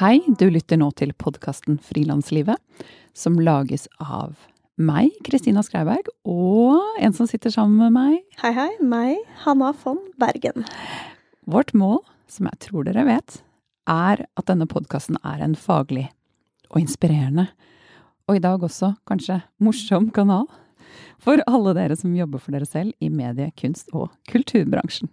Hei, du lytter nå til podkasten Frilanslivet, som lages av meg, Kristina Skreiberg, og en som sitter sammen med meg. Hei, hei. Meg, Hanna von Bergen. Vårt mål, som jeg tror dere vet, er at denne podkasten er en faglig og inspirerende, og i dag også kanskje morsom kanal, for alle dere som jobber for dere selv i medie-, kunst- og kulturbransjen.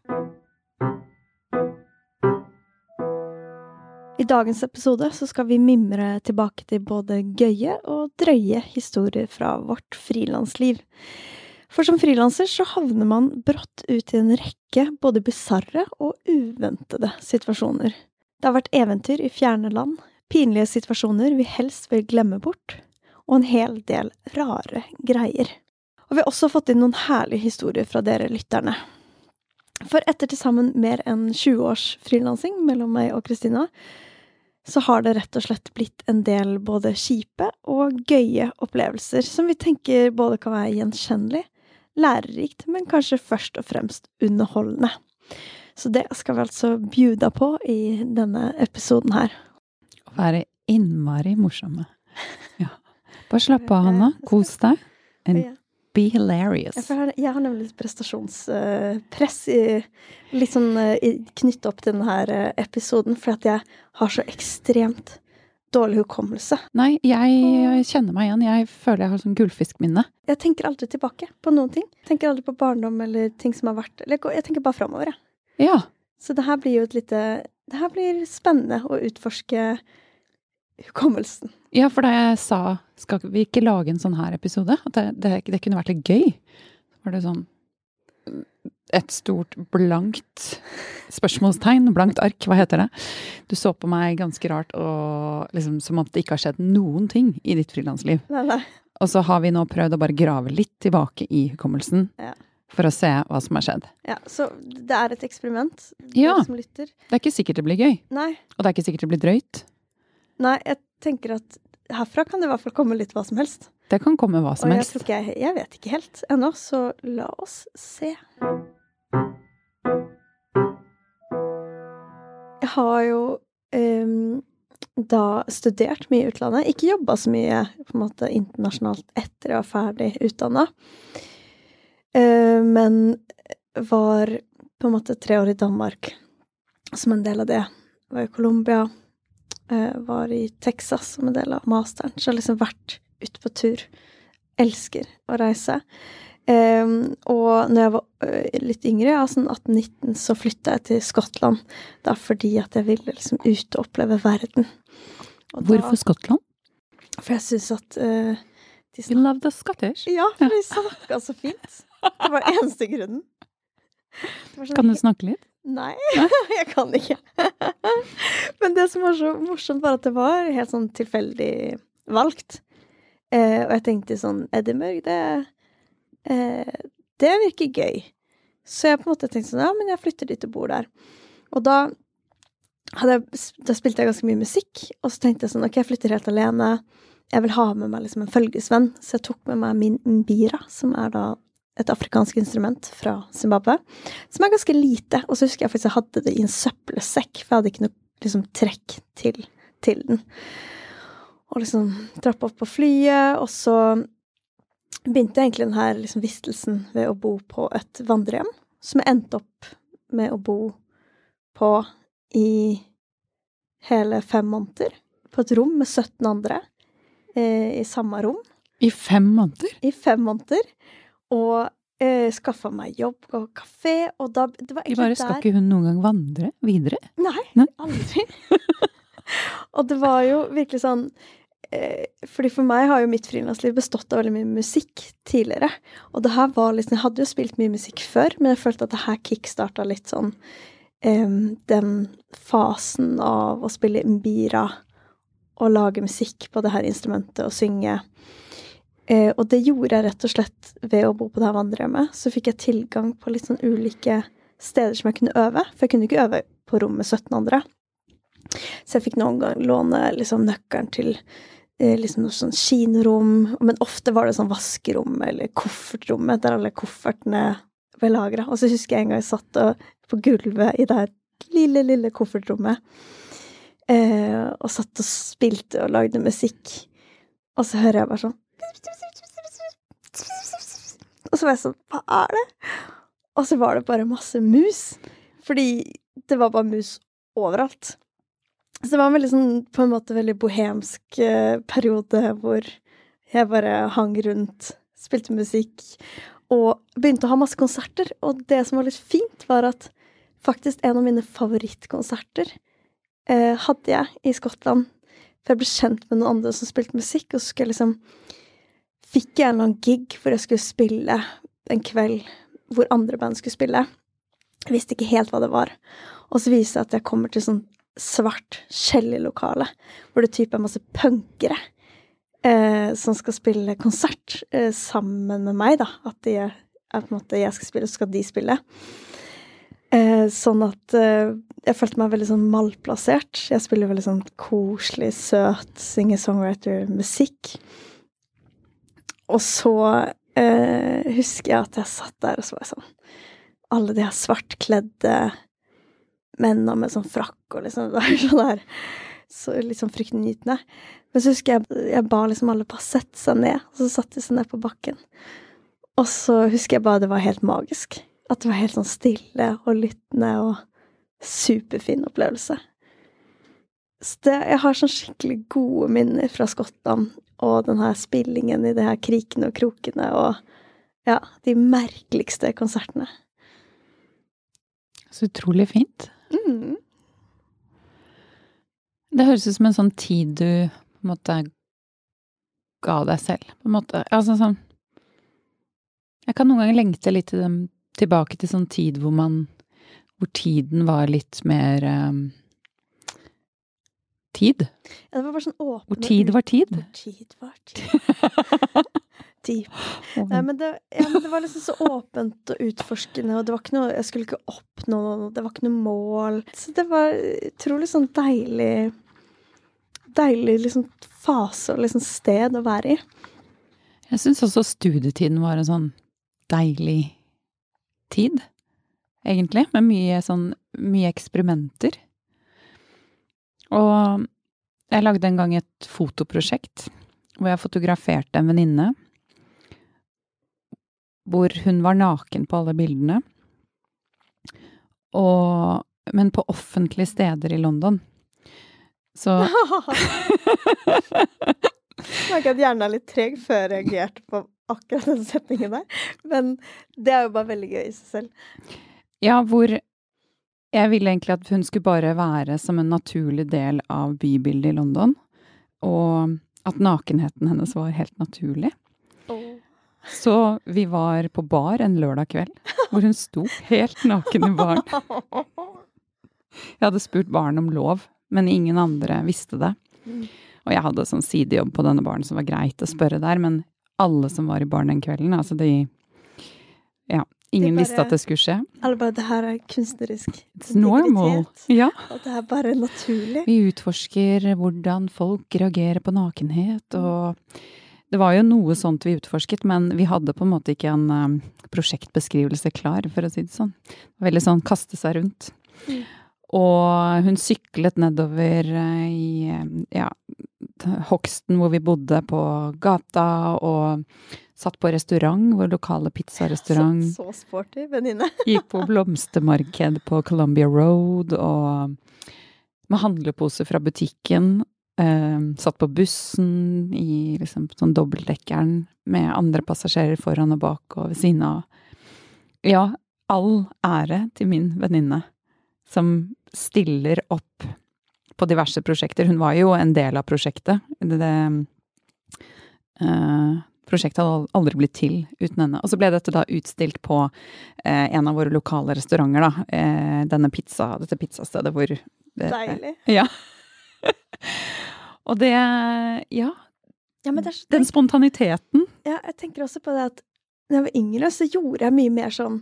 I dagens episode så skal vi mimre tilbake til både gøye og drøye historier fra vårt frilansliv. For som frilanser så havner man brått ut i en rekke både bisarre og uventede situasjoner. Det har vært eventyr i fjerne land, pinlige situasjoner vi helst vil glemme bort, og en hel del rare greier. Og vi har også fått inn noen herlige historier fra dere lytterne. For etter til sammen mer enn 20 års frilansing mellom meg og Kristina, så har det rett og slett blitt en del både kjipe og gøye opplevelser som vi tenker både kan være gjenkjennelig, lærerikt, men kanskje først og fremst underholdende. Så det skal vi altså bjuda på i denne episoden her. Å være innmari morsomme. Ja. Bare slapp av, Hanna. Kos deg. And be hilarious. Jeg, har, nemlig prestasjonspress i, litt sånn knyttet opp til denne eh, episoden, for at jeg har så ekstremt dårlig hukommelse. Nei, jeg kjenner meg igjen. Jeg føler jeg har sånn gullfiskminne. Jeg tenker aldri tilbake på noen ting. Jeg tenker aldri på barndom eller ting som har vært eller Jeg tenker bare framover, jeg. Ja. Så det her blir jo et lite Det her blir spennende å utforske hukommelsen. Ja, for da jeg sa skal vi ikke lage en sånn her episode, at det, det, det kunne vært litt gøy, var det sånn et stort blankt spørsmålstegn, blankt ark, hva heter det? Du så på meg ganske rart og liksom som om det ikke har skjedd noen ting i ditt frilansliv. Og så har vi nå prøvd å bare grave litt tilbake i hukommelsen. Ja. For å se hva som har skjedd. Ja, Så det er et eksperiment, Ja. som? Det er ikke sikkert det blir gøy. Nei. Og det er ikke sikkert det blir drøyt. Nei, jeg tenker at herfra kan det i hvert fall komme litt hva som helst. Det kan komme hva som Og jeg helst. tror jeg Jeg vet ikke helt ennå, så la oss se. Jeg har jo um, da studert mye i utlandet. Ikke jobba så mye på en måte internasjonalt etter jeg var ferdig utdanna. men var på en måte tre år i Danmark som en del av det. Jeg Var i Colombia. Eh, var i Texas som en del av masteren. Så jeg har liksom vært ute på tur. Elsker å reise. Um, og når jeg var litt yngre, ja, sånn 18-19, så flytta jeg til Skottland. Da fordi at jeg ville liksom ut og oppleve verden. Og Hvorfor Skottland? For jeg syns at uh, de You love the Scottish. Ja, for de snakka så fint. Det var eneste grunnen. Det sånn Kan du snakke litt? Nei, jeg kan ikke. Men det som var så morsomt, var at det var helt sånn tilfeldig valgt. Eh, og jeg tenkte sånn Edinburgh, det eh, Det virker gøy. Så jeg på en måte tenkte sånn Ja, men jeg flytter dit og bor der. Og da jeg, da spilte jeg ganske mye musikk, og så tenkte jeg sånn Ok, jeg flytter helt alene. Jeg vil ha med meg liksom en følgesvenn, så jeg tok med meg min mbira, som er da et afrikansk instrument fra Zimbabwe, som er ganske lite. Og så husker jeg faktisk jeg hadde det i en søppelsekk, for jeg hadde ikke noe liksom, trekk til, til den. Og liksom trappa opp på flyet, og så begynte egentlig denne liksom, vistelsen ved å bo på et vandrehjem, som jeg endte opp med å bo på i hele fem måneder. På et rom med 17 andre eh, i samme rom I fem måneder? i fem måneder. Og eh, skaffa meg jobb og kafé, og da Det var De bare, bare skal ikke hun noen gang vandre videre? Nei, Nei. aldri. og det var jo virkelig sånn eh, fordi for meg har jo mitt frilansliv bestått av veldig mye musikk tidligere. Og det her var liksom Jeg hadde jo spilt mye musikk før, men jeg følte at det her kickstarta litt sånn em, den fasen av å spille mbira og lage musikk på det her instrumentet og synge. Eh, og det gjorde jeg rett og slett ved å bo på det her vandrehjemmet. Så fikk jeg tilgang på litt sånn ulike steder som jeg kunne øve, for jeg kunne ikke øve på rom med 17 andre. Så jeg fikk noen gang låne liksom nøkkelen til eh, liksom noe sånn kinorom, men ofte var det sånn vaskerom eller koffertrommet der alle koffertene ble lagra. Og så husker jeg en gang jeg satt og, på gulvet i det her lille, lille koffertrommet eh, og satt og spilte og lagde musikk. Og så hører jeg bare sånn Og så var jeg sånn Hva er det? Og så var det bare masse mus. Fordi det var bare mus overalt. Så det var en veldig sånn, på en måte veldig bohemsk eh, periode hvor jeg bare hang rundt, spilte musikk og begynte å ha masse konserter. Og det som var litt fint, var at faktisk en av mine favorittkonserter eh, hadde jeg i Skottland. For jeg ble kjent med noen andre som spilte musikk, og så skulle jeg liksom Fikk jeg en eller annen gig hvor jeg skulle spille en kveld hvor andre band skulle spille. Jeg visste ikke helt hva det var. Og så viser det at jeg kommer til sånn svart Kjellerlokale, hvor det type er masse punkere eh, som skal spille konsert eh, sammen med meg, da. At de er på en måte jeg skal spille, så skal de spille. Eh, sånn at eh, jeg følte meg veldig sånn malplassert. Jeg spiller veldig sånn koselig, søt singer-songwriter-musikk. Og så eh, husker jeg at jeg satt der, og så var jeg sånn Alle de her svartkledde mennene med sånn frakk og liksom det sånn der så litt sånn fryktinngytende. Men så husker jeg jeg ba liksom alle bare sette seg ned, og så satte de seg ned på bakken. Og så husker jeg bare det var helt magisk. At det var helt sånn stille og lyttende og superfin opplevelse. Så det, jeg har sånn skikkelig gode minner fra Skottland og den her spillingen i det her krikene og krokene og ja, de merkeligste konsertene. Så utrolig fint. Mm. Det høres ut som en sånn tid du på en måte ga deg selv, på en måte. Altså sånn Jeg kan noen ganger lengte litt til dem, tilbake til sånn tid hvor man Hvor tiden var litt mer um, Tid. Ja, det var bare sånn åpne Hvor tid var tid. Hvor tid var tid. Deep. Nei, men det, ja, men det var liksom så åpent og utforskende, og det var ikke noe Jeg skulle ikke oppnå noe, det var ikke noe mål. Så det var utrolig sånn deilig Deilig liksom fase og liksom sted å være i. Jeg syns også studietiden var en sånn deilig tid, egentlig. Med mye sånn mye eksperimenter. Og jeg lagde en gang et fotoprosjekt hvor jeg fotograferte en venninne. Hvor hun var naken på alle bildene. Og, men på offentlige steder i London. Så merker at hjernen er litt treg før jeg reagerte på akkurat den setningen der. Men det er jo bare veldig gøy i seg selv. Ja, hvor jeg ville egentlig at hun skulle bare være som en naturlig del av bybildet i London. Og at nakenheten hennes var helt naturlig. Oh. Så vi var på bar en lørdag kveld, hvor hun sto helt naken i baren. Jeg hadde spurt baren om lov, men ingen andre visste det. Mm. Og jeg hadde sånn sidejobb på denne baren som var greit å spørre der, men alle som var i baren den kvelden, altså de Ja, ingen bare- visste at det skulle skje. Eller bare det her er kunstnerisk It's normal. Ja. Og det er bare naturlig. Vi utforsker hvordan folk reagerer på nakenhet, og det var jo noe sånt vi utforsket, men vi hadde på en måte ikke en um, prosjektbeskrivelse klar, for å si det sånn. Veldig sånn kaste seg rundt. Mm. Og hun syklet nedover uh, i ja, hogsten hvor vi bodde på gata, og satt på restaurant, vår lokale pizzarestaurant. Så, så sporty venninne. Gikk på blomstermarked på Columbia Road og med handleposer fra butikken. Eh, satt på bussen i liksom sånn dobbeltdekkeren med andre passasjerer foran og bak og ved siden av. Ja, all ære til min venninne som stiller opp på diverse prosjekter. Hun var jo en del av prosjektet. Det, det, eh, prosjektet hadde aldri blitt til uten henne. Og så ble dette da utstilt på eh, en av våre lokale restauranter, da. Eh, denne pizza, dette pizzastedet hvor det, Deilig. Ja. og det Ja, Ja, men det så den spontaniteten. Ja, jeg tenker også på det at da jeg var yngre, så gjorde jeg mye mer sånn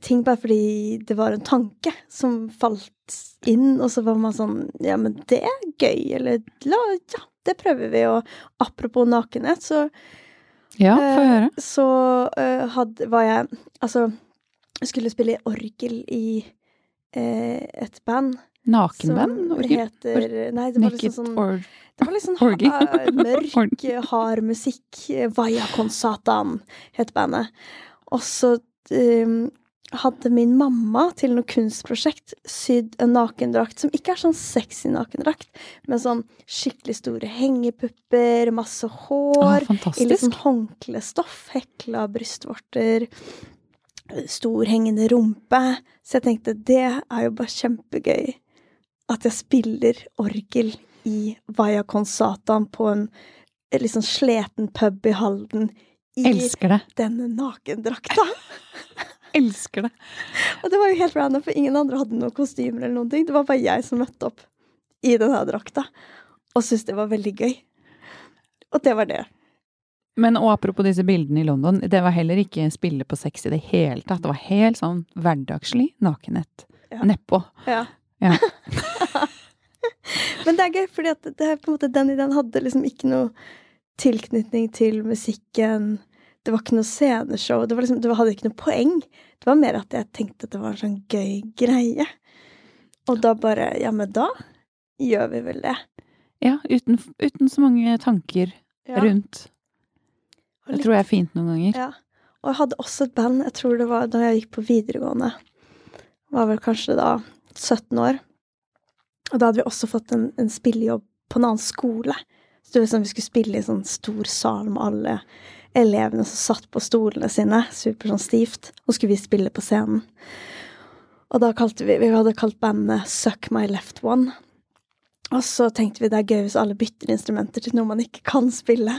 ting bare fordi det var en tanke som falt inn, og så var man sånn Ja, men det er gøy, eller la, ja, det prøver vi. Og apropos nakenhet, så Ja, få eh, høre. Så eh, hadde, var jeg Altså, skulle spille orgel i eh, et band Nakenband? Orgel? heter Nei, det var Naked liksom sånn or det var litt sånn ha- mørk, hard musikk. Vaya con Satan het bandet. Og så um, hadde min mamma til noe kunstprosjekt sydd en nakendrakt som ikke er sånn sexy nakendrakt, men sånn skikkelig store hengepupper, masse hår, hår, i litt sånn håndklestoff, hekla brystvorter, stor hengende rumpe. Så jeg tenkte det er jo bare kjempegøy at jeg spiller orgel i Vaya con Satan på en litt sånn sleten pub i Halden i denne nakendrakta. Elsker det. Og det var jo helt random, for ingen andre hadde noen kostymer eller noen ting. Det var bare jeg som møtte opp i denne drakta, og syntes det var veldig gøy. Og det var det. Men og apropos disse bildene i London, det var heller ikke spille på sex i det hele tatt. Det var helt sånn hverdagslig nakenhet. Ja. Nedpå. Ja. Ja. Men det er gøy, fordi at det på en måte den ideen hadde liksom ikke noe tilknytning til musikken. Det var ikke noe sceneshow. Det, var liksom, det hadde ikke noe poeng. Det var mer at jeg tenkte at det var en sånn gøy greie. Og da bare Ja, men da gjør vi vel det. Ja, uten, uten så mange tanker Ja. rundt. Det tror jeg er fint noen ganger. Ja. Og jeg hadde også et band, jeg tror det var da jeg gikk på videregående. Var vel kanskje da 17 år. Og da hadde vi også fått en, en spillejobb på en annen skole. Så det var sånn vi skulle spille i sånn stor sal med alle elevene som satt på stolene sine, super sånn stivt. Og skulle vi spille på scenen. Og da kalte vi Vi hadde kalt bandet Suck My Left One. Og så tenkte vi det er gøy hvis alle bytter instrumenter til noe man ikke kan spille.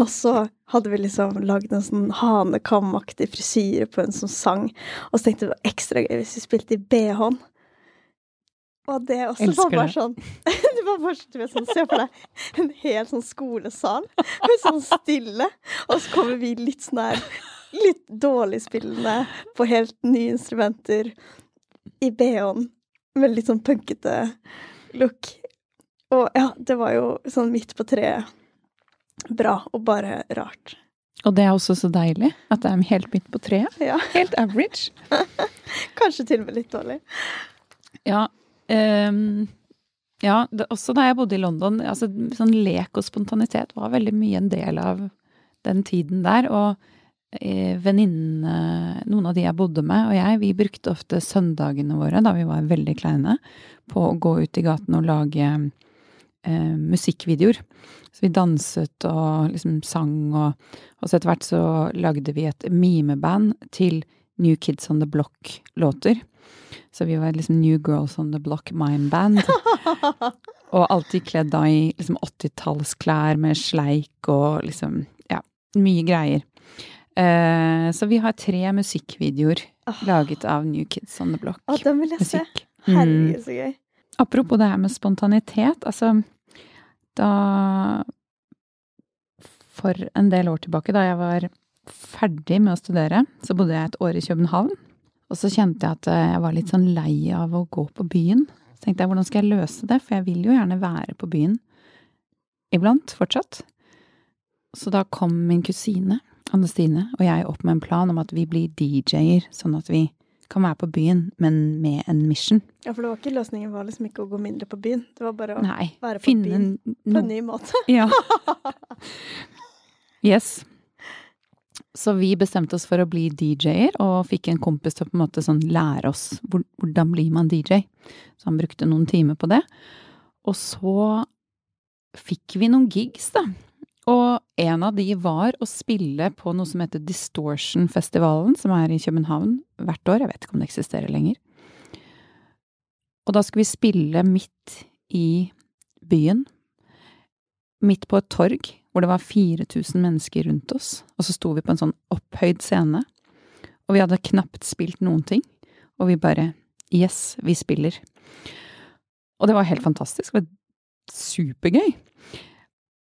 Og så hadde vi liksom lagd en sånn hanekamaktig frisyre på en sånn sang. Og så tenkte vi det var ekstra gøy hvis vi spilte i BH-en. Og det også Elsker var bare det. sånn Det var bare du vet, sånn, Se for deg en hel sånn skolesal med sånn stille, og så kommer vi litt sånn her Litt dårlig spillende på helt nye instrumenter i BH-en med litt sånn punkete look. Og ja, det var jo sånn midt på treet. Bra og bare rart. Og det er også så deilig at det er helt midt på treet. Ja, Helt average. kanskje til og med litt dårlig. Ja. Ehm, ja, det, også da jeg bodde i London, altså sånn lek og spontanitet var veldig mye en del av den tiden der. Og eh, venninnene, noen av de jeg bodde med, og jeg, vi brukte ofte søndagene våre da vi var veldig kleine, på å gå ut i gaten og lage eh, musikkvideoer. Så vi danset og liksom sang, og, og så etter hvert så lagde vi et mimeband til New Kids on the Block-låter. Så vi var liksom New Girls on the Block Mime Band. Og alltid kledd da i liksom 80-tallsklær med sleik og liksom Ja, mye greier. Uh, så vi har tre musikkvideoer oh. laget av New Kids on the Block. Å, den vil jeg. Musikk. se! Herregud, så gøy. Apropos det her med spontanitet, altså da For en del år tilbake, da jeg var ferdig med å studere, så bodde jeg et år i København. Og så kjente jeg at eh, jeg var litt sånn lei av å gå på byen. Så tenkte jeg hvordan skal jeg løse det, for jeg vil jo gjerne være på byen iblant fortsatt. Så da kom min kusine, Anne Stine, og jeg opp med en plan om at vi blir DJ-er, sånn at vi kan være på byen, men med en mission. Ja, for det var ikke løsningen var liksom ikke å gå mindre på byen. Det var bare å Nei, være på byen no på en ny måte. Ja. Yes. Så vi bestemte oss for å bli DJ-er, og fikk en kompis til å på en måte sånn lære oss hvordan blir man DJ. Så han brukte noen timer på det. Og så fikk vi noen gigs, da. Og en av de var å spille på noe som heter Distortion-festivalen, som er i København hvert år. Jeg vet ikke om det eksisterer lenger. Og da skulle vi spille midt i byen midt på et torg hvor det var 4000 mennesker rundt oss, og så sto vi på en sånn opphøyd scene, og vi hadde knapt spilt noen ting, og vi bare Yes, vi spiller. Og det var helt fantastisk. Det var supergøy.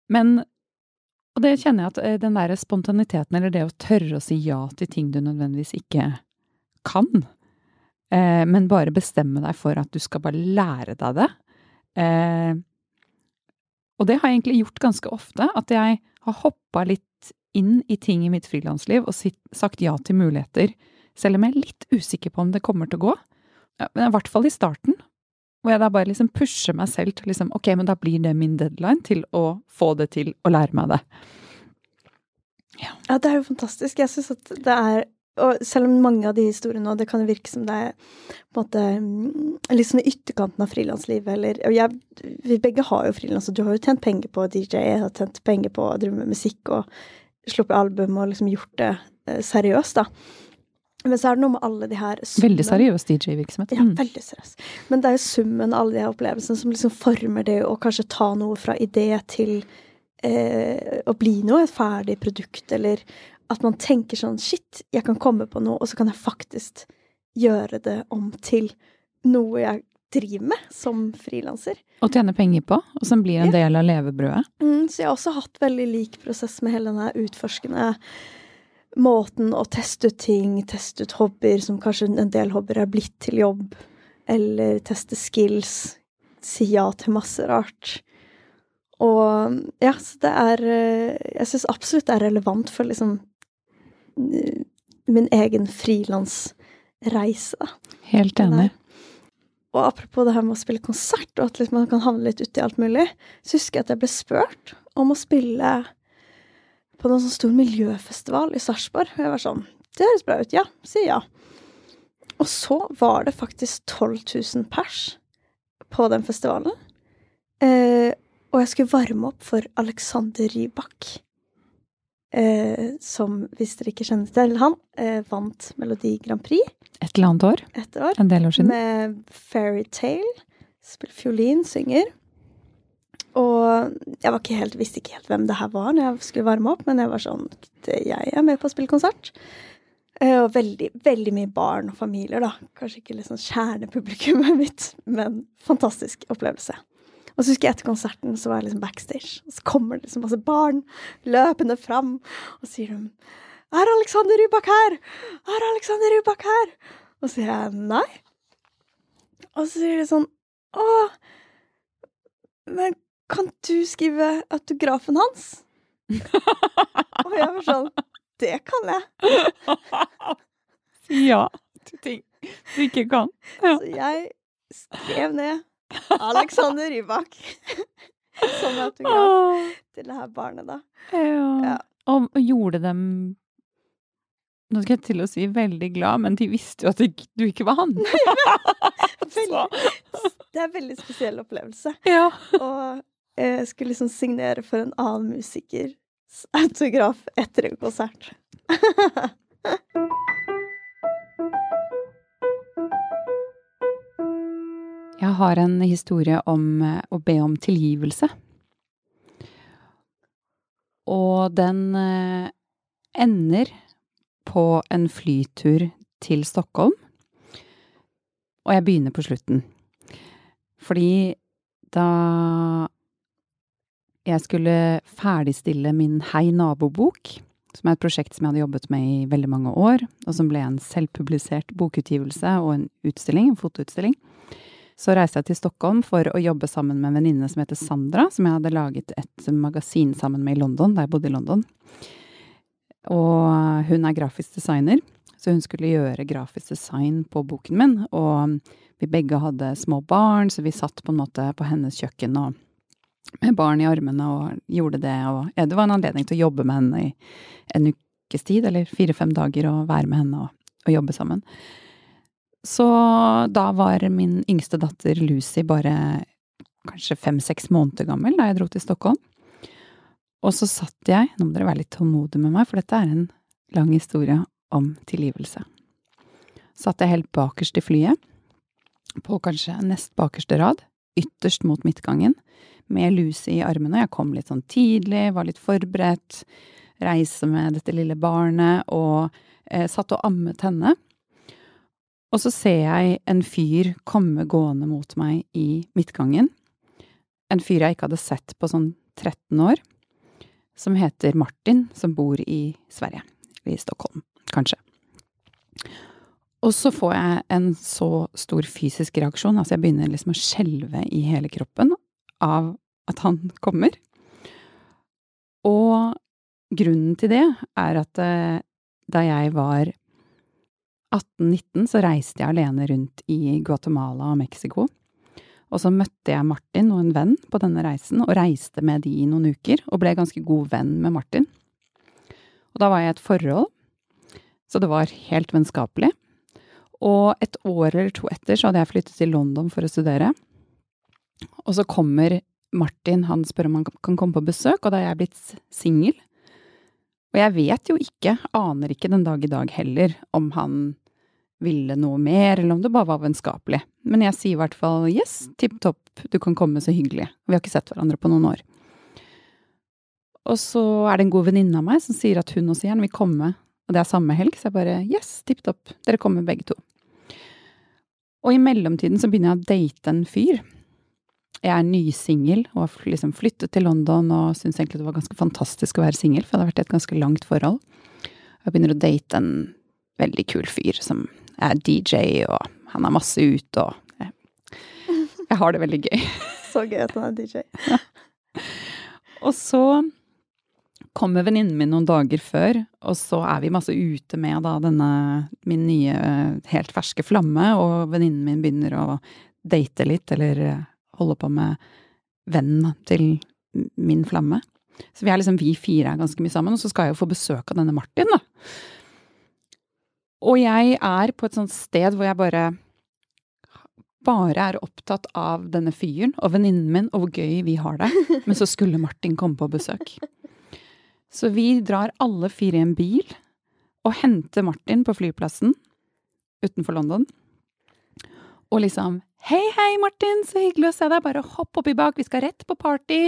Men Og det kjenner jeg at eh, den derre spontaniteten, eller det å tørre å si ja til ting du nødvendigvis ikke kan, eh, men bare bestemme deg for at du skal bare lære deg det. Og det har jeg egentlig gjort ganske ofte, at jeg har hoppa litt inn i ting i mitt frilansliv og sagt ja til muligheter, selv om jeg er litt usikker på om det kommer til å gå. Ja, men i hvert fall i starten. Hvor jeg da bare liksom pusher meg selv til liksom Ok, men da blir det min deadline til å få det til å lære meg det. Ja, det er jo fantastisk. Jeg syns at det er og selv om mange av de historiene, og det kan virke som det er på en måte mm, sånn i ytterkanten av frilanslivet, eller og jeg, Vi begge har jo frilans, og du har jo tjent penger på DJ, jeg har tjent penger på å drive med musikk og sluppet album og liksom gjort det eh, seriøst, da. Men så er det noe med alle de her summen. Veldig seriøs DJ-virksomhet. Ja, veldig seriøs. Men det er jo summen av alle de her opplevelsene som liksom former det å kanskje ta noe fra idé til eh, å bli noe, et ferdig produkt, eller at man tenker sånn Shit, jeg kan komme på noe, og så kan jeg faktisk gjøre det om til noe jeg driver med som frilanser. Og tjene penger på, og som blir en ja. del av levebrødet. Mm, så jeg har også hatt veldig lik prosess med hele denne utforskende måten å teste ut ting, teste ut hobbyer, som kanskje en del hobbyer er blitt til jobb, eller teste skills, si ja til masse rart. Og ja, så det er eh, Jeg syns absolutt det er relevant for liksom min egen frilansreise. Helt enig. Og apropos det her med å spille konsert, og at liksom man kan havne litt uti alt mulig, så husker jeg at jeg ble spurt om å spille på noen sånn stor miljøfestival i Sarpsborg. Og jeg var sånn Det høres bra ut. Ja, si ja. Og så var det faktisk 12 000 pers på den festivalen. Eh, og jeg skulle varme opp for Alexander Rybak eh, som, hvis dere ikke kjenner til han, eh, vant Melodi Grand Prix. Et eller annet år? Et år. En del år siden. Med Fairytale. Spiller fiolin, synger. Og jeg var ikke helt, visste ikke helt hvem det her var når jeg skulle varme opp, men jeg var sånn Jeg er med på å spille konsert. Eh, og veldig, veldig mye barn og familier, da. Kanskje ikke liksom kjernepublikummet mitt, men fantastisk opplevelse. Og så husker jeg etter konserten så var jeg liksom backstage, og så kommer det liksom masse barn løpende fram, og sier de 'Er Alexander Rybak her?' 'Er Alexander Rybak her?' Og så sier jeg nei. Og så sier de sånn 'Å, men kan du skrive autografen hans?' og jeg var sånn 'Det kan jeg'. Ja til ting du ikke kan. Ja. Så jeg skrev ned Alexander Rybak. Som autograf til det her barnet, da. Ja. Og, og, gjorde dem Nå skal jeg til å si veldig glad, men de visste jo at du ikke var han. veldig, det er en veldig spesiell opplevelse. Ja. Og jeg skulle liksom signere for en annen musikers autograf etter en konsert. Jeg har en historie om eh, å be om tilgivelse. Og den eh, ender på en flytur til Stockholm. Og jeg begynner på slutten. Fordi da jeg skulle ferdigstille min Hei nabobok, som er et prosjekt som jeg hadde jobbet med i veldig mange år, og som ble en selvpublisert bokutgivelse og en utstilling, en fotoutstilling, så reiste jeg til Stockholm for å jobbe sammen med en venninne som heter Sandra, som jeg hadde laget et magasin sammen med i London, da jeg bodde i London. Og hun er grafisk designer, så hun skulle gjøre grafisk design på boken min. Og vi begge hadde små barn, så vi satt på en måte på hennes kjøkken og med barn i armene og gjorde det. Og ja, det var en anledning til å jobbe med henne i en ukes tid, eller fire-fem dager, og være med henne og, og jobbe sammen. Så da var min yngste datter Lucy bare kanskje fem-seks måneder gammel da jeg dro til Stockholm. Og så satt jeg, nå må dere være litt tålmodige med meg, for dette er en lang historie om tilgivelse. Satt jeg helt bakerst i flyet, på kanskje nest bakerste rad, ytterst mot midtgangen, med Lucy i armene. Jeg kom litt sånn tidlig, var litt forberedt. Reise med dette lille barnet og eh, satt og ammet henne. Og så ser jeg en fyr komme gående mot meg i midtgangen. En fyr jeg ikke hadde sett på sånn 13 år. Som heter Martin, som bor i Sverige. I Stockholm, kanskje. Og så får jeg en så stor fysisk reaksjon. Altså, jeg begynner liksom å skjelve i hele kroppen av at han kommer. Og grunnen til det er at eh, da jeg var 18-19, så reiste jeg alene rundt i Guatemala og Mexico. Og så møtte jeg Martin og en venn på denne reisen, og reiste med de i noen uker, og ble ganske god venn med Martin. Og da var jeg i et forhold, så det var helt vennskapelig. Og et år eller to etter så hadde jeg flyttet til London for å studere. Og så kommer Martin, han spør om han kan komme på besøk, og da er jeg blitt singel. Og jeg vet jo ikke, aner ikke den dag i dag heller, om han ville noe mer, eller om det bare var vennskapelig. Men jeg sier i hvert fall yes, tipp topp, du kan komme, så hyggelig. Vi har ikke sett hverandre på noen år. Og så er det en god venninne av meg som sier at hun også gjerne vil komme, og det er samme helg, så jeg bare yes, tipp topp, dere kommer begge to. Og i mellomtiden så begynner jeg å date en fyr. Jeg er nysingel og har liksom flyttet til London og syns egentlig det var ganske fantastisk å være singel, for det hadde vært et ganske langt forhold. Jeg begynner å date en veldig kul fyr som er DJ, og han er masse ute, og jeg, jeg har det veldig gøy. Så gøy at han er DJ. Og så kommer venninnen min noen dager før, og så er vi masse ute med da denne min nye, helt ferske flamme, og venninnen min begynner å date litt, eller holde på med vennen til min flamme. Så vi er liksom vi fire er ganske mye sammen, og så skal jeg jo få besøk av denne Martin, da. Og jeg er på et sånt sted hvor jeg bare bare er opptatt av denne fyren og venninnen min og hvor gøy vi har det. Men så skulle Martin komme på besøk. Så vi drar alle fire i en bil og henter Martin på flyplassen utenfor London. Og liksom Hei, hei, Martin, så hyggelig å se deg. Bare hopp oppi bak, vi skal rett på party.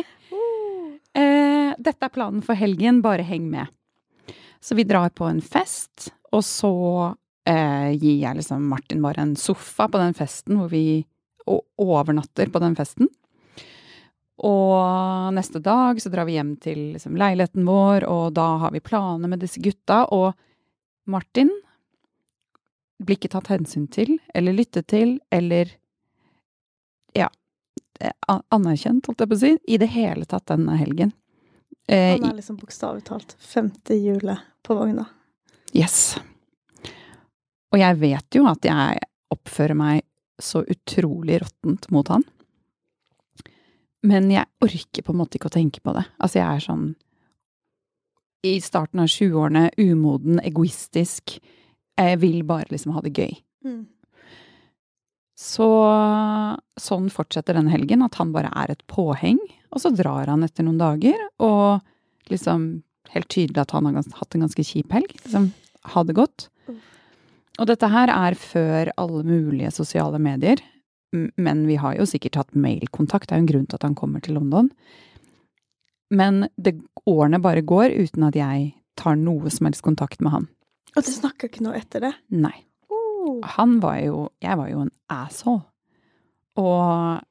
Eh, dette er planen for helgen, bare heng med. Så vi drar på en fest, og så eh, gir jeg liksom Martin bare en sofa på den festen, hvor vi overnatter på den festen. Og neste dag så drar vi hjem til liksom, leiligheten vår, og da har vi planer med disse gutta. Og Martin blir ikke tatt hensyn til, eller lyttet til, eller ja, anerkjent, holdt jeg på å si, i det hele tatt denne helgen. Eh, Han er liksom bokstavelig talt femte hjulet på vogna. Yes. Og jeg vet jo at jeg oppfører meg så utrolig råttent mot han. Men jeg orker på en måte ikke å tenke på det. Altså, jeg er sånn I starten av 20-årene, umoden, egoistisk. Jeg vil bare liksom ha det gøy. Mm. Så sånn fortsetter denne helgen, at han bare er et påheng. Og så drar han etter noen dager, og liksom helt tydelig at han har hatt en ganske kjip helg. Liksom, ha det godt. Og dette her er før alle mulige sosiale medier. Men vi har jo sikkert hatt mailkontakt, det er jo en grunn til at han kommer til London. Men det, årene bare går uten at jeg tar noe som helst kontakt med han. Og du snakker ikke noe etter det? Nei. Oh. Han var jo Jeg var jo en asshole. Og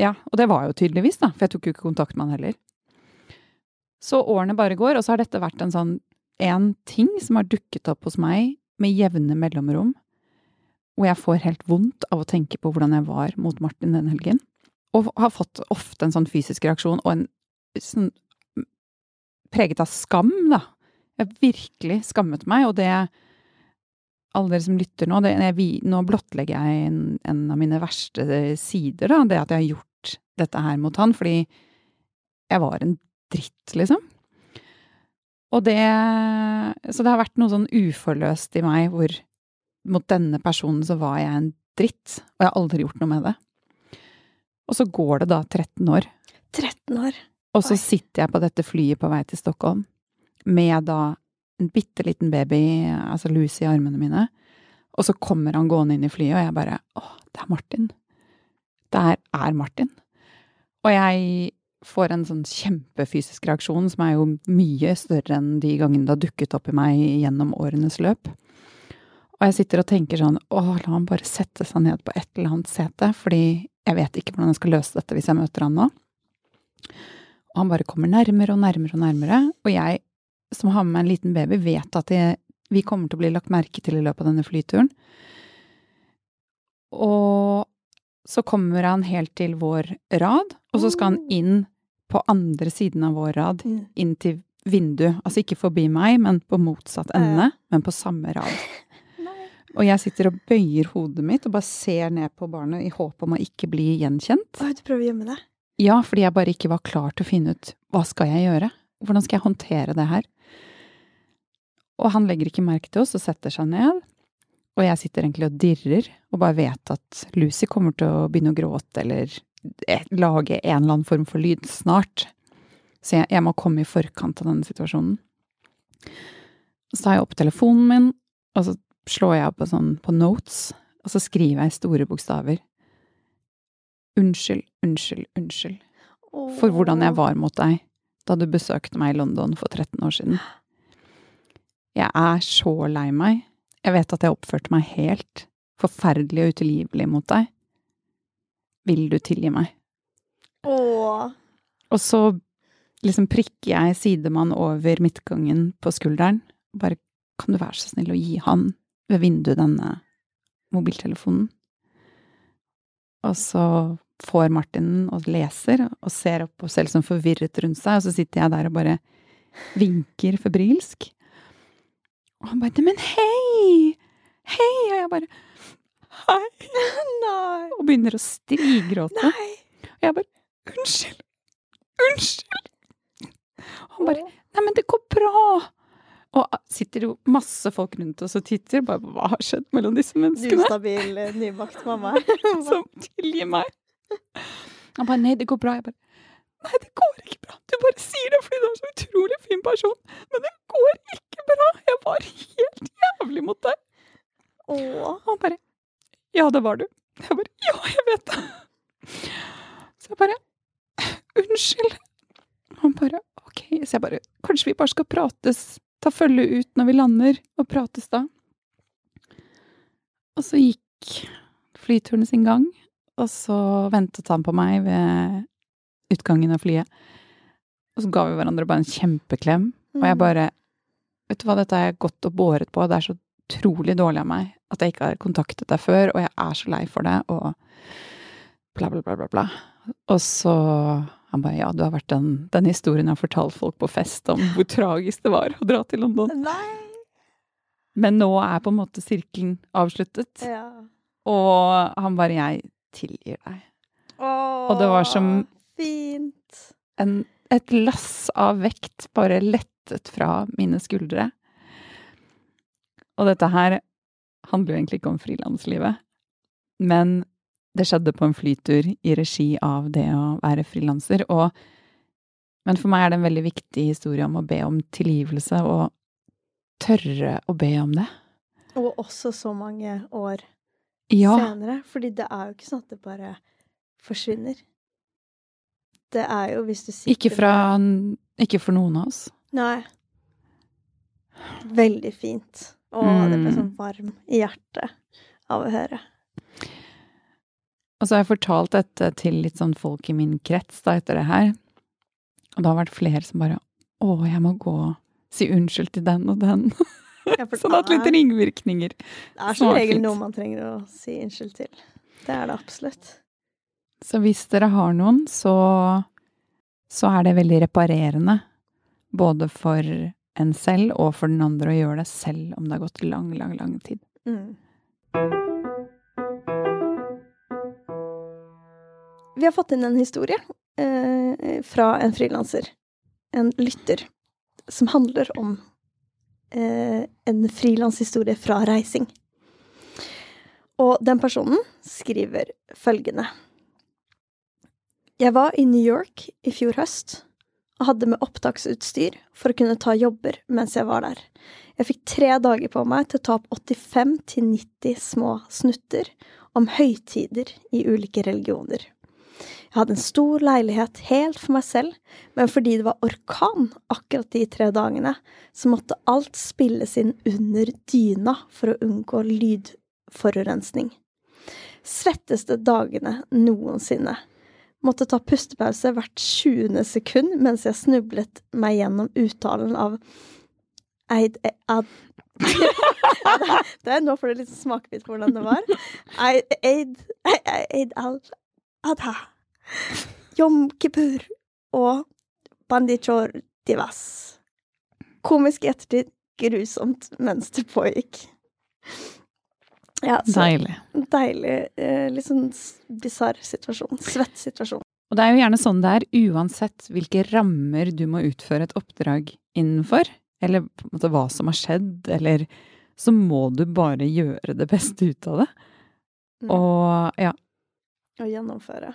Ja, og det var jo tydeligvis, da, for jeg tok jo ikke kontakt med han heller. Så årene bare går, og så har dette vært en sånn en ting som har dukket opp hos meg med jevne mellomrom, hvor jeg får helt vondt av å tenke på hvordan jeg var mot Martin den helgen. Og har fått ofte en sånn fysisk reaksjon, og en sånn preget av skam, da. Jeg virkelig skammet meg, og det alle dere som lytter nå, det, jeg, nå blottlegger jeg en, en, av mine verste sider, da. Det at jeg har gjort dette her mot han, fordi jeg var en dritt, liksom. Og det Så det har vært noe sånn uforløst i meg hvor mot denne personen så var jeg en dritt, og jeg har aldri gjort noe med det. Og så går det da 13 år. 13 år? Og så Oi. sitter jeg på dette flyet på vei til Stockholm med da en bitte liten baby, altså Lucy, i armene mine. Og så kommer han gående inn i flyet, og jeg bare Å, det er Martin. Det er Martin. Og jeg får en sånn kjempefysisk reaksjon som er jo mye større enn de gangene det har dukket opp i meg gjennom årenes løp. Og jeg sitter og tenker sånn Å, la han bare sette seg ned på et eller annet sete, fordi jeg vet ikke hvordan jeg skal løse dette hvis jeg møter han nå. Og han bare kommer nærmere og nærmere og nærmere. Og jeg, som har med meg en liten baby, vet at jeg, vi kommer til å bli lagt merke til i løpet av denne flyturen. Og så kommer han helt til vår rad, og så skal han inn på andre siden av vår rad, Mm. inn til vinduet. Altså ikke forbi meg, men på motsatt ende, men på samme rad. Og jeg sitter og bøyer hodet mitt og bare ser ned på barnet i håp om å ikke bli gjenkjent. Oi, du prøver å gjemme deg? Ja, fordi jeg bare ikke var klar til å finne ut hva skal jeg gjøre? Hvordan skal jeg håndtere det her? Og han legger ikke merke til oss og setter seg ned. Og jeg sitter egentlig og dirrer og bare vet at Lucy kommer til å begynne å gråte eller eh, lage en eller annen form for lyd snart. Så jeg, jeg må komme i forkant av denne situasjonen. Så tar jeg opp telefonen min, og så slår jeg opp på, sånn, på notes, og så skriver jeg i store bokstaver. Unnskyld, unnskyld, unnskyld for hvordan jeg var mot deg da du besøkte meg i London for 13 år siden. Jeg er så lei meg. Jeg vet at jeg oppførte meg helt forferdelig og utilgivelig mot deg. Vil du tilgi meg? Åh. Og så liksom prikker jeg sidemann over midtgangen på skulderen. Bare kan du være så snill å gi han ved vinduet denne mobiltelefonen? Og så får Martin og leser og ser opp og ser sånn forvirret rundt seg, og så sitter jeg der og bare vinker febrilsk. Og han bare 'Neimen, hei! Hei!' Og jeg bare 'Hei!' Nei. Og begynner å strigråte. Nei. Og jeg bare 'Unnskyld! Unnskyld!' Og han bare 'Nei, men det går bra!' Og sitter jo masse folk rundt oss og titter. Bare hva har skjedd mellom disse menneskene? Ustabil, eh, nybakt mamma. Som tilgir meg. Han bare 'Nei, det går bra'. Jeg bare 'Nei, det går ikke bra'. Du bare sier det fordi du er så utrolig fin person. Men det går ikke bra. Jeg var helt jævlig mot deg. Åh. Og han bare Ja, det var du. Jeg bare Ja, jeg vet det. Så jeg bare Unnskyld. Han bare OK. Så jeg bare Kanskje vi bare skal prates, ta følge ut når vi lander, og prates da. Og så gikk flyturen sin gang, og så ventet han på meg ved utgangen av flyet. Og så ga vi hverandre bare en kjempeklem, og jeg Mm. bare Vet du hva, dette har jeg gått og båret på, det er så utrolig dårlig av meg at jeg ikke har kontaktet deg før, og jeg er så lei for det, og bla, bla, bla, bla, bla. Og så han bare ja, du har vært den, den historien jeg har fortalt folk på fest om hvor tragisk det var å dra til London. Nei. Men nå er på en måte sirkelen avsluttet, Ja. og han bare jeg tilgir deg. Åh. Og det var som Fint. en, et lass av vekt bare lettet fra mine skuldre. Og dette her handler jo egentlig ikke om frilanslivet, men det skjedde på en flytur i regi av det å være frilanser, Men for meg er det en veldig viktig historie om å be om tilgivelse, og tørre å be om det. Og også så mange år Ja, senere. Fordi det er jo ikke sånn at det bare forsvinner. Det er jo hvis du sitter ikke fra Ikke for noen av oss. Nei. Veldig fint. Å, det ble Mm. sånn varm i hjertet av å høre. Og så har jeg fortalt dette til litt sånn folk i min krets da etter det her. Og det har vært flere som bare Å, jeg må gå og si unnskyld til den og den. Ja, sånn at litt er- ringvirkninger. Det er som regel noe man trenger å si unnskyld til. Det er det absolutt. Så hvis dere har noen, så, så er det veldig reparerende. Både for en selv og for den andre å gjøre det selv om det har gått lang, lang, lang tid. Mm. Vi har fått inn en historie eh, fra en frilanser, en lytter, som handler om eh, en frilanshistorie fra reising. Og den personen skriver følgende. Jeg var i New York i fjor høst og hadde med opptaksutstyr for å kunne ta jobber mens jeg var der. Jeg fikk tre dager på meg til å ta opp 85-90 små snutter om høytider i ulike religioner. Jeg hadde en stor leilighet helt for meg selv, men fordi det var orkan akkurat de tre dagene, så måtte alt spilles inn under dyna for å unngå lydforurensning. Svetteste dagene noensinne. Måtte ta pustepause hvert 20. sekund mens jeg snublet meg gjennom uttalen av Eid ad, Det er nå får du litt smakebit på hvordan det var. Eid Eid, eid al adha. Jom kippur og bandichor divas. Komisk i ettertid, grusomt mens det pågikk. Ja, så Deilig. deilig, eh, litt sånn bisarr situasjon. Svett situasjon. Og det er jo gjerne sånn det er, uansett hvilke rammer du må utføre et oppdrag innenfor, eller på en måte hva som har skjedd, eller så må du bare gjøre det beste ut av det. Mm. Og ja, Og gjennomføre.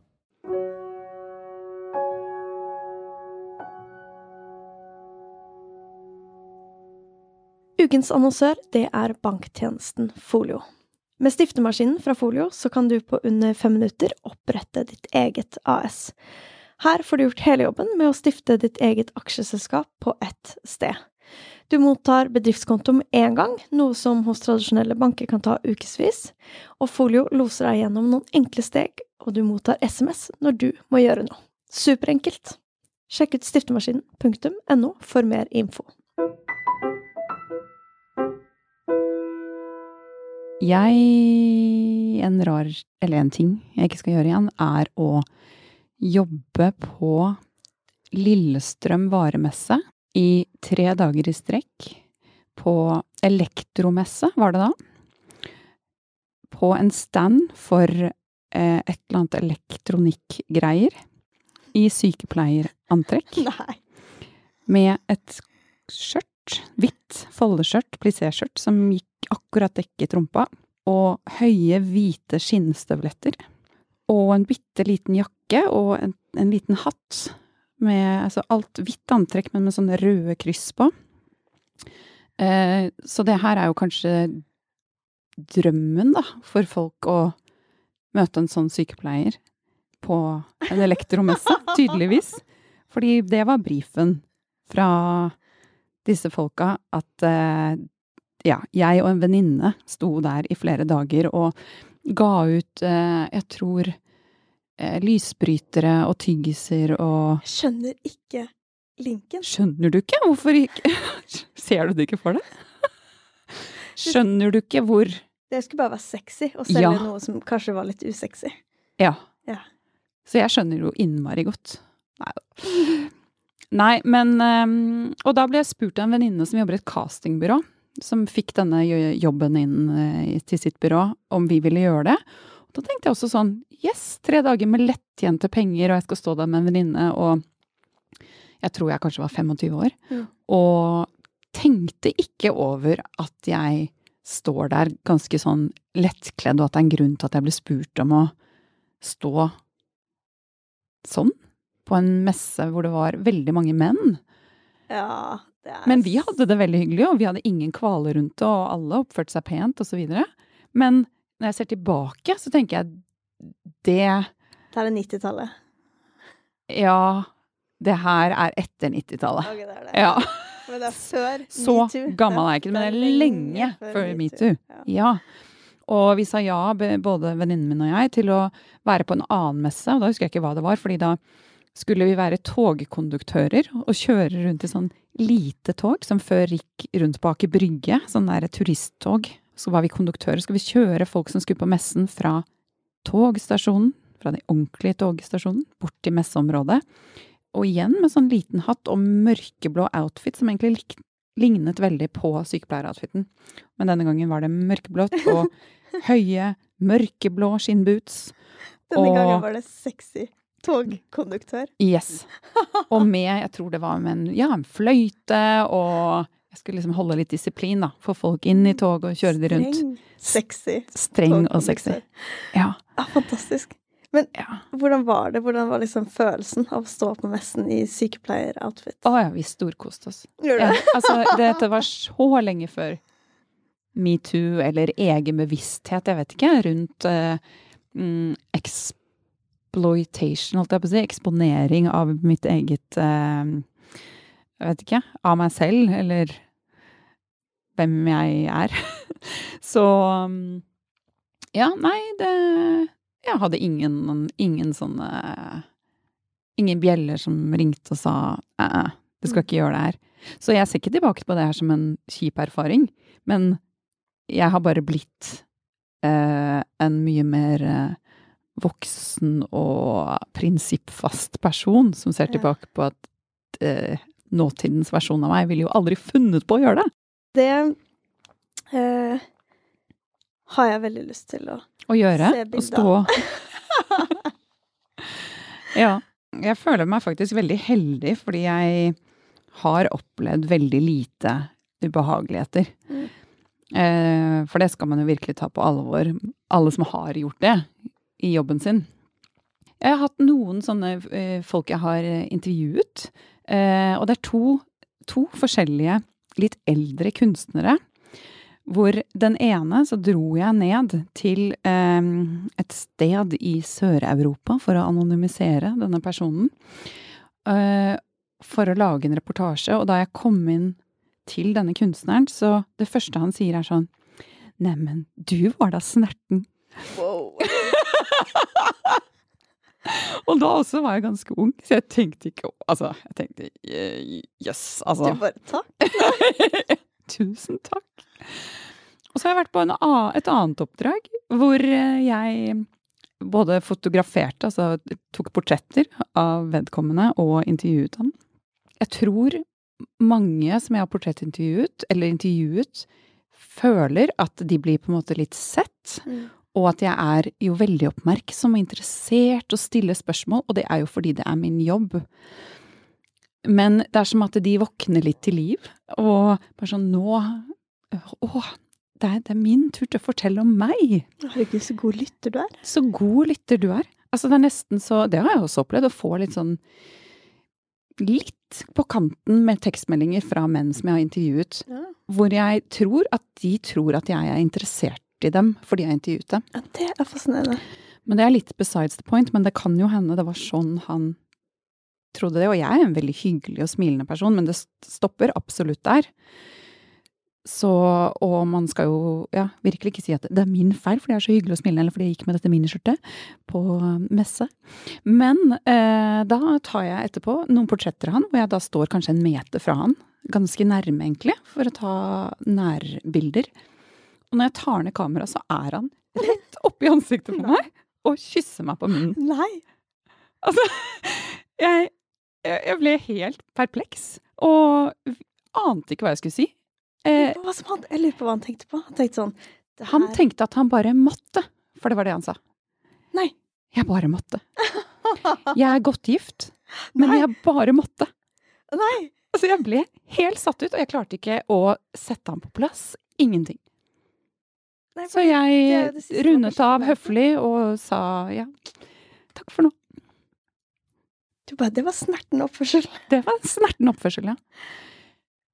Ukens annonsør, det er banktjenesten Folio. Med stiftemaskinen fra Folio så kan du på under fem minutter opprette ditt eget AS. Her får du gjort hele jobben med å stifte ditt eget aksjeselskap på ett sted. Du mottar bedriftskonto med én gang, noe som hos tradisjonelle banker kan ta ukevis, og Folio loser deg gjennom noen enkle steg, og du mottar SMS når du må gjøre noe. Superenkelt! Sjekk ut stiftemaskinen.no for mer info. Jeg En rar Eller en ting jeg ikke skal gjøre igjen, er å jobbe på Lillestrøm varemesse i tre dager i strekk. På elektromesse, var det da. På en stand for eh, et eller annet elektronikkgreier. I sykepleierantrekk. Nei. med et skjørt, hvitt foldeskjørt, plissé-skjørt, som gikk akkurat dekket rumpa, og høye, hvite skinnstøvletter. Og en bitte liten jakke og en, en liten hatt med altså alt hvitt antrekk, men med sånne røde kryss på. Eh, så det her er jo kanskje drømmen, da, for folk å møte en sånn sykepleier på en elektromesse, tydeligvis. Fordi det var brifen fra disse folka, at eh, ja, jeg og en venninne sto der i flere dager og ga ut, eh, jeg tror, eh, lysbrytere og tyggiser og Skjønner ikke linken. Skjønner du ikke? Hvorfor ikke? Ser du det ikke for deg? Skjønner du ikke hvor Det skulle bare være sexy å selge Ja. noe som kanskje var litt usexy. Ja. Ja. Så jeg skjønner jo innmari godt. Nei da. Nei, men ehm, Og da ble jeg spurt av en venninne som jobber i et castingbyrå, som fikk denne jobben inn eh, til sitt byrå, om vi ville gjøre det. Og da tenkte jeg også sånn Yes, tre dager med lettjente penger, og jeg skal stå der med en venninne, og jeg tror jeg kanskje var 25 år. Mm. Og tenkte ikke over at jeg står der ganske sånn lettkledd, og at det er en grunn til at jeg ble spurt om å stå sånn på en messe hvor det var veldig mange menn. Ja, er Men vi hadde det veldig hyggelig, og vi hadde ingen kvaler rundt det, og alle oppførte seg pent, så videre. Men når jeg ser tilbake, så tenker jeg det Det er det 90-tallet. Ja, det her er etter 90-tallet. Ok, det er det. Ja. Men det er før Så metoo. gammel er jeg ikke, men det er lenge før metoo. Ja. Ja. Og vi sa ja, både venninnen min og jeg, til å være på en annen messe, og da husker jeg ikke hva det var, fordi da skulle vi være togkonduktører og kjøre rundt i sånn lite tog som før gikk rundt på Aker Brygge, sånn der turisttog. Så var vi konduktører, skulle vi kjøre folk som skulle på messen fra togstasjonen, fra den ordentlige togstasjonen, bort til messeområdet. Og igjen med sånn liten hatt og mørkeblå outfit som egentlig lignet veldig på sykepleieroutfiten. Men denne gangen var det mørkeblått og høye, mørkeblå skinnboots. Denne gangen var det sexy togkonduktør. Yes. Og med, jeg tror det var med en, ja, en fløyte, og jeg skulle liksom holde litt disiplin, da. Få folk inn i toget og kjøre de rundt. Streng, sexy Streng og sexy. Ja. Ja, fantastisk. ja. Hvordan var det? Hvordan var liksom følelsen av å stå på messen i sykepleieroutfit? Å ja, vi storkoste oss. Gjorde du det? altså, dette var så lenge før metoo eller egen bevissthet, jeg vet ikke, rundt eh, mm, exploitation, holdt jeg på å si. Eksponering av mitt eget eh, Jeg vet ikke. Av meg selv, eller hvem jeg er. Så mm, Ja, nei, det Jeg hadde ingen, ingen sånne Ingen bjeller som ringte og sa æ, du skal ikke gjøre det her. Så jeg ser ikke tilbake på det her som en kjip erfaring, men jeg har bare blitt eh, en mye mer eh, voksen og prinsippfast person som ser tilbake på at eh, nåtidens versjon av meg ville jo aldri funnet på å gjøre det. Det eh, har jeg veldig lyst til å Å gjøre. Se Å stå Ja. Jeg føler meg faktisk veldig heldig, fordi jeg har opplevd veldig lite ubehageligheter. Mm. Eh, for det skal man jo virkelig ta på alvor, alle som har gjort det i jobben sin. Jeg har hatt noen sånne eh, folk jeg har eh, intervjuet, eh, og det er to, to forskjellige litt eldre kunstnere. Hvor den ene så dro jeg ned til et sted i Sør-Europa for å anonymisere denne personen. For å lage en reportasje. Og da jeg kom inn til denne kunstneren, så det første han sier er sånn Neimen, du var da snerten. Wow. Og da også var jeg ganske ung, så jeg tenkte ikke Altså, jeg tenkte jøss, altså. Du bare takk. Tusen takk. Og så har jeg vært på en, et annet oppdrag hvor eh, jeg både fotograferte, altså tok portretter av vedkommende og intervjuet ham. Jeg tror mange som jeg har portrettintervjuet, eller intervjuet, føler at de blir på en måte litt sett. Mm. Og at jeg er jo veldig oppmerksom og interessert og stiller spørsmål, og det er jo fordi det er min jobb. Men det er som at de våkner litt til liv, og bare sånn nå Å, det er, det er min tur til å fortelle om meg! Herregud, så god lytter du er. Så god lytter du er. Altså, det er nesten så Det har jeg også opplevd, å få litt sånn Litt på kanten med tekstmeldinger fra menn som jeg har intervjuet, Ja. hvor jeg tror at de tror at jeg er interessert i dem fordi jeg intervjuet dem. Ja, det er fascinerende. Men det er litt besides the point, men det kan jo hende det var sånn han trodde det. Og jeg er en veldig hyggelig og smilende person, men det stopper absolutt der. Så, og man skal jo ja, virkelig ikke si at det er min feil fordi jeg er så hyggelig og smilende, eller fordi jeg gikk med dette miniskjørtet på messe. Men eh, da tar jeg etterpå noen portretter av han, hvor jeg da står kanskje en meter fra han. Ganske nærme, egentlig, for å ta nærbilder. Og når jeg tar ned kameraet, så er han rett oppi ansiktet på meg og kysser meg på munnen. Nei. Altså, jeg, jeg ble helt perpleks, og ante ikke hva jeg skulle si. Eh, han, jeg lurer på hva han tenkte på. Han tenkte sånn han tenkte at han bare måtte, for det var det han sa. Nei. Jeg bare måtte. Jeg er godt gift, men Nei. jeg bare måtte. Nei. Altså, jeg ble helt satt ut, og jeg klarte ikke å sette ham på plass. Ingenting. Nei, Så jeg det rundet av høflig og sa ja, takk for nå. Du bare, det var snerten oppførsel. Det var en snerten oppførsel, ja.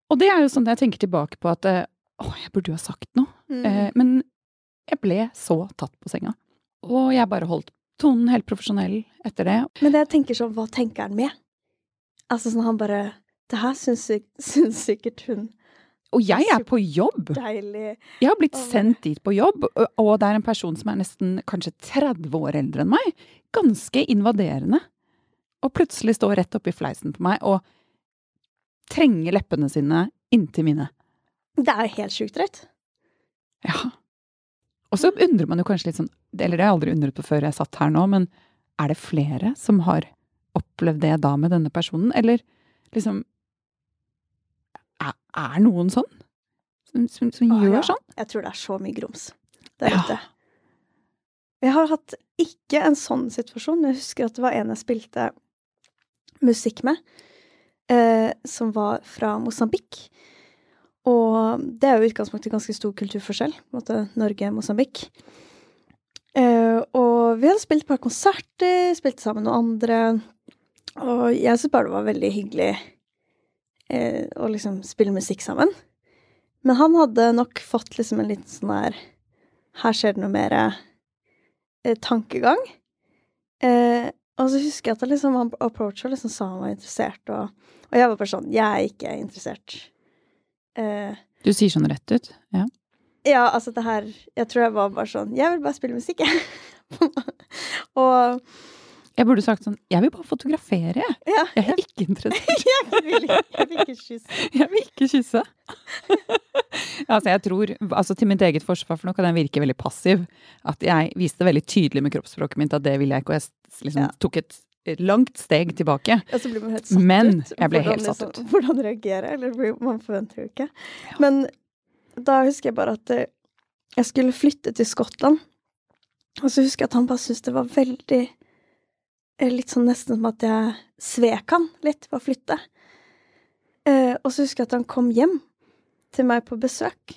Og det er jo sånn jeg tenker tilbake på at eh, å, jeg burde jo ha sagt noe. Mm. Eh, men jeg ble så tatt på senga. Og jeg bare holdt tonen helt profesjonell etter det. Men det jeg tenker sånn, hva tenker han med? Altså sånn han bare Det her syns, syns sikkert hun Og jeg er på jobb! Deilig. Jeg har blitt sendt dit på jobb, og- det er en person som er nesten kanskje 30 år eldre enn meg. Ganske invaderende. Og plutselig står rett oppi fleisen på meg og trenger leppene sine inntil mine. Det er helt sjukt rett. Ja. Og så undrer man jo kanskje litt sånn, eller det har jeg aldri undret på før jeg satt her nå, men er det flere som har opplevd det da med denne personen, eller liksom Er, er noen sånn? Som, som, som Å, gjør ja. sånn? Jeg tror det er så mye grums der Ja. ute. Jeg har hatt ikke en sånn situasjon, men jeg husker at det var en jeg spilte musikk med, eh, som var fra Mosambik. Og det er jo i utgangspunktet ganske stor kulturforskjell, på en måte Norge-Mosambik. Eh, og vi hadde spilt et par konserter, spilte sammen med noen andre. Og jeg syntes bare det var veldig hyggelig eh, å liksom spille musikk sammen. Men han hadde nok fått liksom en liten sånn der Her skjer det noe mer eh, tankegang. Eh, og så husker jeg at liksom, han approacha og liksom sa han var interessert, og, og jeg var bare sånn Jeg er ikke interessert. Eh, Du sier sånn rett ut? Ja. ja, altså det her Jeg tror jeg var bare sånn Jeg vil bare spille musikk, jeg. og Jeg burde sagt sånn Jeg vil bare fotografere, jeg. ja, Jeg er ikke interessert. jeg vil jeg vil ikke kysse. Jeg vil ikke kysse. altså, jeg tror Altså, til mitt eget forsvar, for nå kan den virke veldig passiv, at jeg viste veldig tydelig med kroppsspråket mitt at det ville jeg ikke, og jeg liksom Ja. tok et langt steg tilbake. Ja, så blir man helt satt Men ut. jeg ble Hvordan helt satt liksom- ut. Hvordan reagere, eller man forventer jo ikke. Men da husker jeg bare at eh, jeg skulle flytte til Skottland. Og så husker jeg at han bare syntes det var veldig Litt sånn nesten som at jeg svek han litt ved å flytte. Eh, og så husker jeg at han kom hjem til meg på besøk.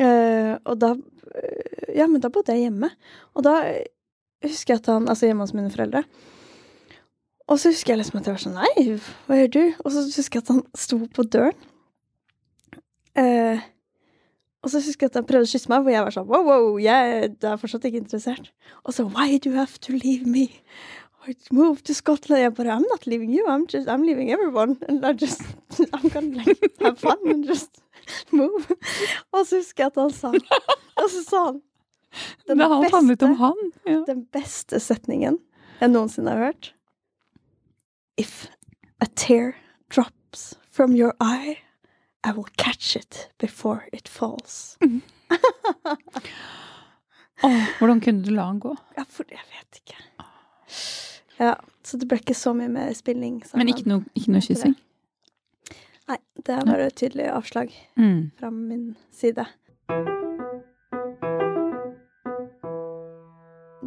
Eh, og da eh, Ja, men da bodde jeg hjemme. Og da eh, husker jeg at han Altså hjemme hos mine foreldre. Og så husker jeg liksom at jeg var sånn Nei, hva gjør du? Og så husker jeg at han sto på døren. Eh, og så husker jeg at han prøvde å kysse meg, hvor jeg var sånn wow, wow, jeg er fortsatt ikke interessert. Og så Why do you have to leave me? Move to Scotland. Jeg bare I'm not leaving you, I'm just I'm leaving everyone. And I just I'm gonna like have fun and just move. Og så husker jeg at han sa Og så sa han den Det beste, handlet om han. Ja. den beste setningen jeg noensinne har hørt. If a tear drops from your eye, I will catch it before it falls. oh, hvordan kunne du la han gå? Ja, for jeg vet ikke. Ja, så det ble ikke så mye mer spilling. sammen. Men ikke noe, ikke noe kyssing? Nei, det er bare et tydelig avslag Mm. fra min side.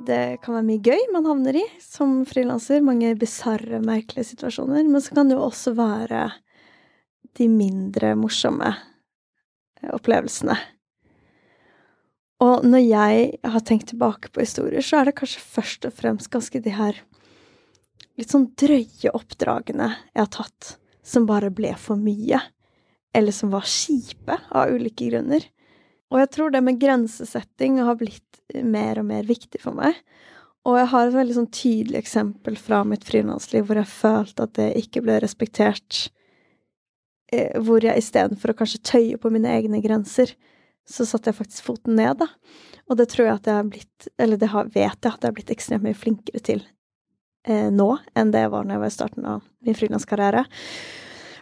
Det kan være mye gøy man havner i som frilanser. Mange bisarre, merkelige situasjoner. Men så kan det jo også være de mindre morsomme opplevelsene. Og når jeg har tenkt tilbake på historier, så er det kanskje først og fremst ganske de her litt sånn drøye oppdragene jeg har tatt, som bare ble for mye. Eller som var kjipe av ulike grunner. Og jeg tror det med grensesetting har blitt mer og mer viktig for meg. Og jeg har et veldig sånn tydelig eksempel fra mitt frilansliv hvor jeg følte at det ikke ble respektert. Eh, Hvor jeg istedenfor å kanskje tøye på mine egne grenser, så satte jeg faktisk foten ned, da. Og det tror jeg at jeg har blitt, eller det vet jeg at jeg har blitt ekstremt mye flinkere til eh, nå enn det jeg var når jeg var i starten av min frilanskarriere.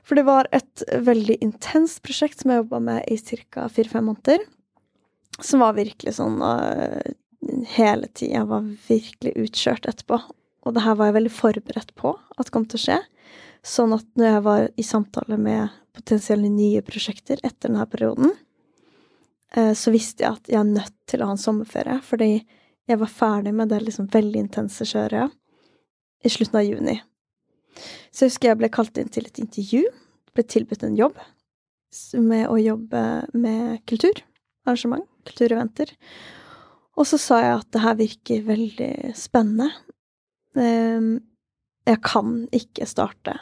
For det var et veldig intenst prosjekt som jeg jobba med i ca. fire-fem måneder. Som var virkelig sånn uh, hele tida. Var virkelig utkjørt etterpå. Og det her var jeg veldig forberedt på at kom til å skje. Sånn at når jeg var i samtale med potensielle nye prosjekter etter denne perioden, eh, så visste jeg at jeg er nødt til å ha en sommerferie. Fordi jeg var ferdig med det liksom veldig intense kjøret i slutten av juni. Så jeg husker jeg ble kalt inn til et intervju. Ble tilbudt en jobb med å jobbe med kultur, arrangement, kultureventer. Og så sa jeg at det her virker veldig spennende. Ehm, Jeg kan ikke starte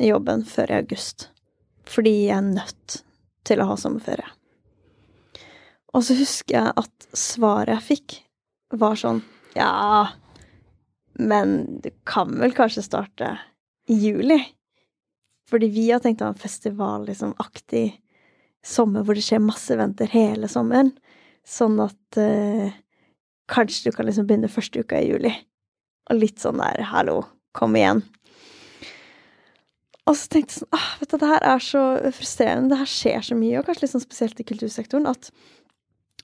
jobben før i august. Fordi jeg er nødt til å ha sommerferie. Og så husker jeg at svaret jeg fikk, var sånn Ja, men du kan vel kanskje starte i juli? Fordi vi har tenkt å ha en festivalaktig liksom sommer hvor det skjer masse eventer hele sommeren. Sånn at eh, kanskje du kan liksom begynne første uka i juli. Og litt sånn der 'hallo, kom igjen'. Og så tenkte jeg sånn ah, vet du, Det her er så frustrerende. Det her skjer så mye, og kanskje sånn spesielt i kultursektoren, at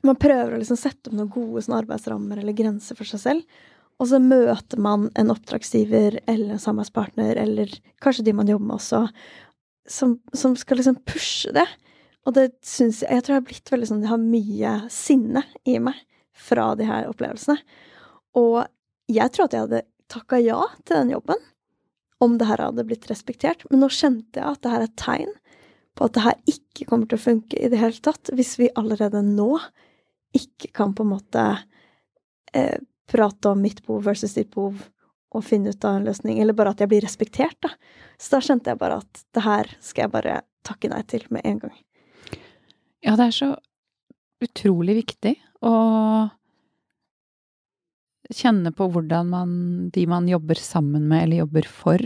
man prøver å liksom sette opp noen gode sånn arbeidsrammer eller grenser for seg selv. Og så møter man en oppdragsgiver eller en samarbeidspartner, eller kanskje de man jobber med også, som, som skal liksom pushe det. Og det syns jeg Jeg tror jeg har blitt veldig sånn Jeg har mye sinne i meg fra de her opplevelsene. Og jeg tror at jeg hadde takka ja til den jobben om det her hadde blitt respektert, men nå kjente jeg at det her er et tegn på at det her ikke kommer til å funke i det hele tatt, hvis vi allerede nå ikke kan på en måte eh, prate om mitt behov versus ditt behov og finne ut av en løsning, eller bare at jeg blir respektert, da. Så da kjente jeg bare at det her skal jeg bare takke nei til med en gang. Ja, det er så utrolig viktig å kjenne på hvordan man, de man jobber sammen med eller jobber for,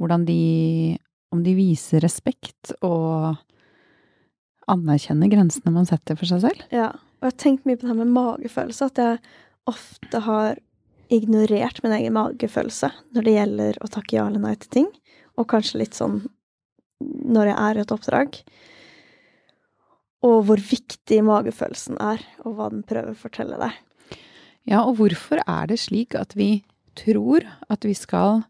hvordan de Om de viser respekt og anerkjenner grensene man setter for seg selv. Ja, og jeg har tenkt mye på det her med magefølelse, at jeg ofte har ignorert min egen magefølelse når det gjelder å takke ja eller nei til ting, og kanskje litt sånn når jeg er i et oppdrag. Og hvor viktig magefølelsen er, og hva den prøver å fortelle deg. Ja, og hvorfor er det slik at vi tror at vi skal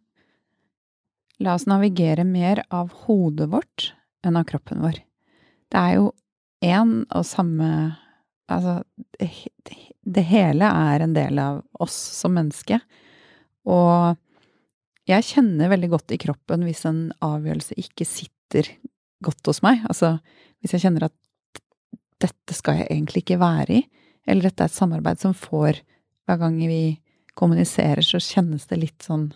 la oss navigere mer av hodet vårt enn av kroppen vår? Det er jo én og samme Altså, det, hele er en del av oss som menneske. Og jeg kjenner veldig godt i kroppen hvis en avgjørelse ikke sitter godt hos meg. Altså hvis jeg kjenner at dette skal jeg egentlig ikke være i, eller dette er et samarbeid som får Hver gang vi kommuniserer, så kjennes det litt sånn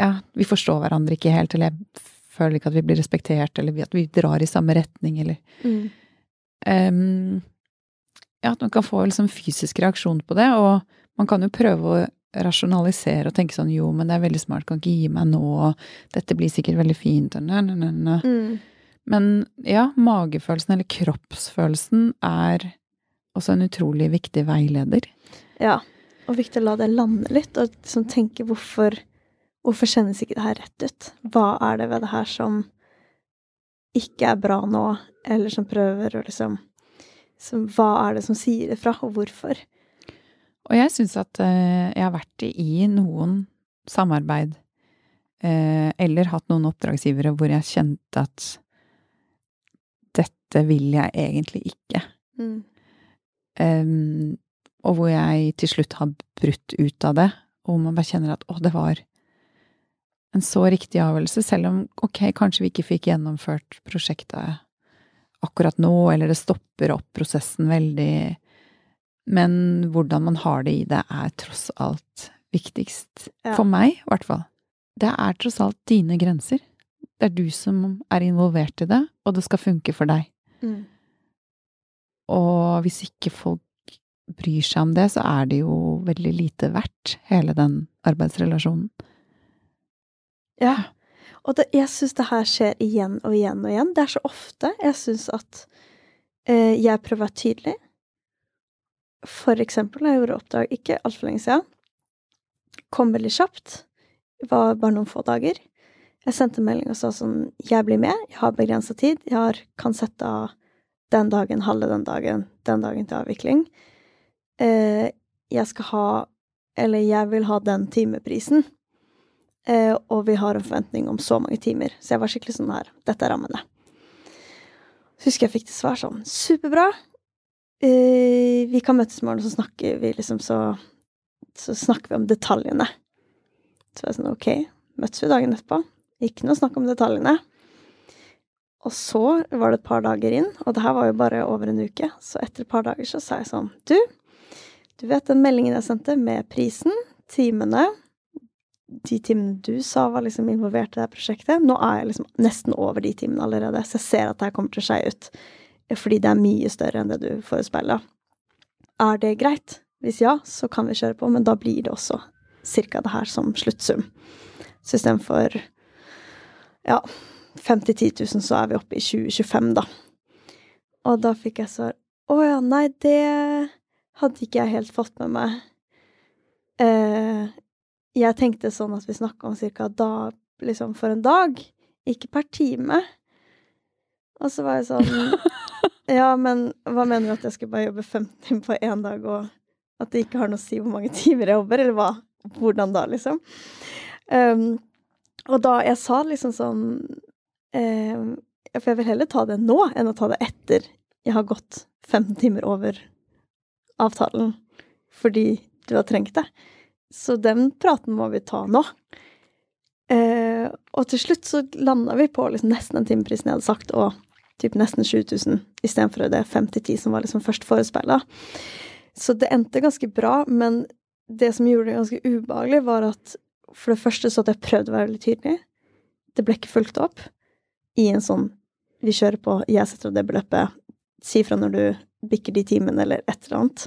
Ja, vi forstår hverandre ikke helt, eller jeg føler ikke at vi blir respektert, eller at vi drar i samme retning, eller Mm. um, Ja, at man kan få liksom fysisk reaksjon på det, og man kan jo prøve å rasjonalisere og tenke sånn jo, men det er veldig smart, kan ikke gi meg nå, og dette blir sikkert veldig fint, og nø, nø. Mm. Men ja, magefølelsen, eller kroppsfølelsen, er også en utrolig viktig veileder. Ja. Og viktig å la det lande litt, og liksom tenke hvorfor Hvorfor kjennes ikke det her rett ut? Hva er det ved det her som ikke er bra nå, eller som prøver å liksom som, Hva er det som sier ifra, og hvorfor? Og jeg syns at uh, jeg har vært i noen samarbeid, uh, eller hatt noen oppdragsgivere hvor jeg kjente at dette vil jeg egentlig ikke. Mm. Um, og hvor jeg til slutt har brutt ut av det, og man bare kjenner at å, det var en så riktig avgjørelse, selv om ok, kanskje vi ikke fikk gjennomført prosjektet akkurat nå, eller det stopper opp prosessen veldig, men hvordan man har det i det, er tross alt viktigst. Ja. For meg, i hvert fall. Det er tross alt dine grenser. Det er du som er involvert i det, og det skal funke for deg. Mm. Og hvis ikke folk bryr seg om det, så er det jo veldig lite verdt, hele den arbeidsrelasjonen. Ja. Og det, jeg syns det her skjer igjen og igjen og igjen. Det er så ofte. Jeg syns at eh, jeg prøver å være tydelig. For eksempel, jeg gjorde oppdrag ikke altfor lenge siden. Kom veldig kjapt. Var bare noen få dager. Jeg sendte en melding og sa sånn Jeg blir med, jeg har begrensa tid. Jeg har, kan sette av den dagen, halve den dagen, den dagen til avvikling. Eh, jeg skal ha Eller jeg vil ha den timeprisen. Eh, og vi har en forventning om så mange timer. Så jeg var skikkelig sånn her Dette er rammene. Så husker jeg fikk til svar sånn Superbra. Eh, vi kan møtes i morgen, så snakker vi liksom så Så snakker vi om detaljene. Så var jeg sånn OK, møtes vi dagen etterpå. Ikke noe snakk om detaljene. Og så var det et par dager inn, og det her var jo bare over en uke. Så etter et par dager så sa jeg sånn Du, du vet den meldingen jeg sendte med prisen, timene de timene du sa var liksom involvert i det prosjektet, nå er jeg liksom nesten over de timene allerede, så jeg ser at det her kommer til å skje ut. Fordi det er mye større enn det du forespeila. Er det greit? Hvis ja, så kan vi kjøre på, men da blir det også cirka det her som sluttsum. Så istedenfor ja, 5 000-10 000, så er vi oppe i 2025, da. Og da fikk jeg svar Å ja, nei, det hadde ikke jeg helt fått med meg. Eh, jeg tenkte sånn at vi snakka om cirka da, liksom for en dag, ikke per time. Og så var jeg sånn Ja, men hva mener du at jeg skulle bare jobbe 15 timer på én dag, og at det ikke har noe å si hvor mange timer jeg jobber, eller hva? Hvordan da, liksom? Um, og da jeg sa liksom sånn um, For jeg vil heller ta det nå enn å ta det etter jeg har gått 15 timer over avtalen fordi du har trengt det. Så den praten må vi ta nå. Eh, og til slutt så landa vi på liksom nesten den timeprisen jeg hadde sagt, og typ nesten 7000 istedenfor det 50-10 som var liksom først forespeila. Så det endte ganske bra, men det som gjorde det ganske ubehagelig, var at for det første så hadde jeg prøvd å være veldig tydelig. Det ble ikke fulgt opp i en sånn Vi kjører på, jeg setter av det beløpet, si fra når du bikker de timene, eller et eller annet.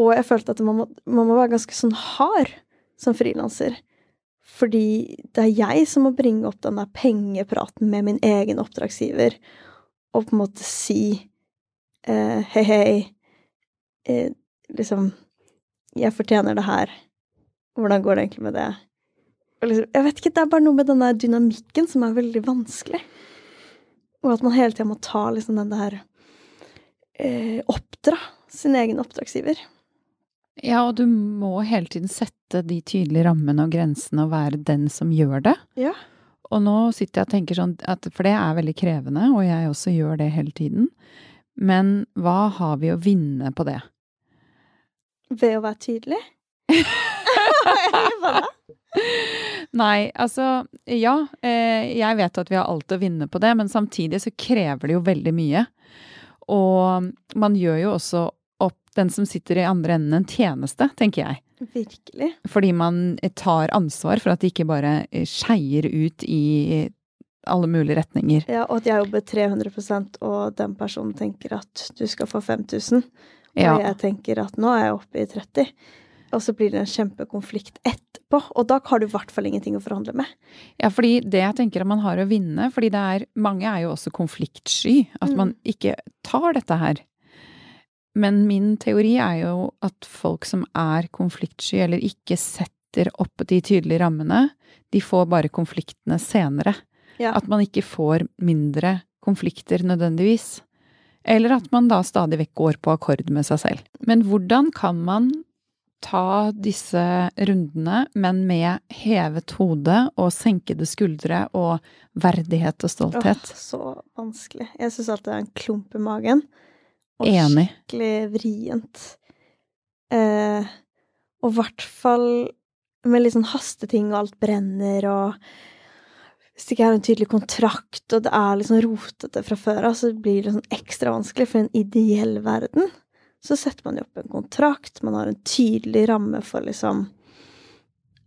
Og jeg følte at man må, man må være ganske sånn hard som frilanser. Fordi det er jeg som må bringe opp den der pengepraten med min egen oppdragsgiver, og på en måte si eh, hei, hei, eh, liksom Jeg fortjener det her. Hvordan går det egentlig med det? Liksom, jeg vet ikke, det er bare noe med den der dynamikken som er veldig vanskelig. Og at man hele tida må ta liksom den der eh, Oppdra sin egen oppdragsgiver. Ja, og du må hele tiden sette de tydelige rammene og grensene og være den som gjør det. Ja. Og nå sitter jeg og tenker sånn at For det er veldig krevende, og jeg også gjør det hele tiden. Men hva har vi å vinne på det? Ved å være tydelig? Hva da? Nei, altså Ja, eh, jeg vet at vi har alt å vinne på det, men samtidig så krever det jo veldig mye. Og man gjør jo også opp den som sitter i andre enden en tjeneste, tenker jeg. Virkelig. Fordi man tar ansvar for at det ikke bare eh, skeier ut i alle mulige retninger. Ja, og at jeg jobber 300% og den personen tenker at du skal få 5000. Og Ja. jeg tenker at nå er jeg oppe i 30. Og så blir det en kjempekonflikt etterpå. Og da har du i hvert fall ingenting å forhandle med. Ja, fordi det jeg tenker at man har å vinne, fordi det er Mange er jo også konfliktsky. At Mm. man ikke tar dette her. Men min teori er jo at folk som er konfliktsky, eller ikke setter opp de tydelige rammene, de får bare konfliktene senere. Ja. At man ikke får mindre konflikter nødvendigvis. Eller at man da stadig vekk går på akkord med seg selv. Men hvordan kan man ta disse rundene, men med hevet hode og senkede skuldre og verdighet og stolthet? Åh, så vanskelig. Jeg syns alltid det er en klump i magen. Og Enig. skikkelig vrient. Eh, og i hvert fall med litt sånn hasteting, og alt brenner, og hvis det ikke er en tydelig kontrakt, og det er litt sånn rotete fra før av, så blir det sånn ekstra vanskelig. For en ideell verden så setter man jo opp en kontrakt, man har en tydelig ramme for liksom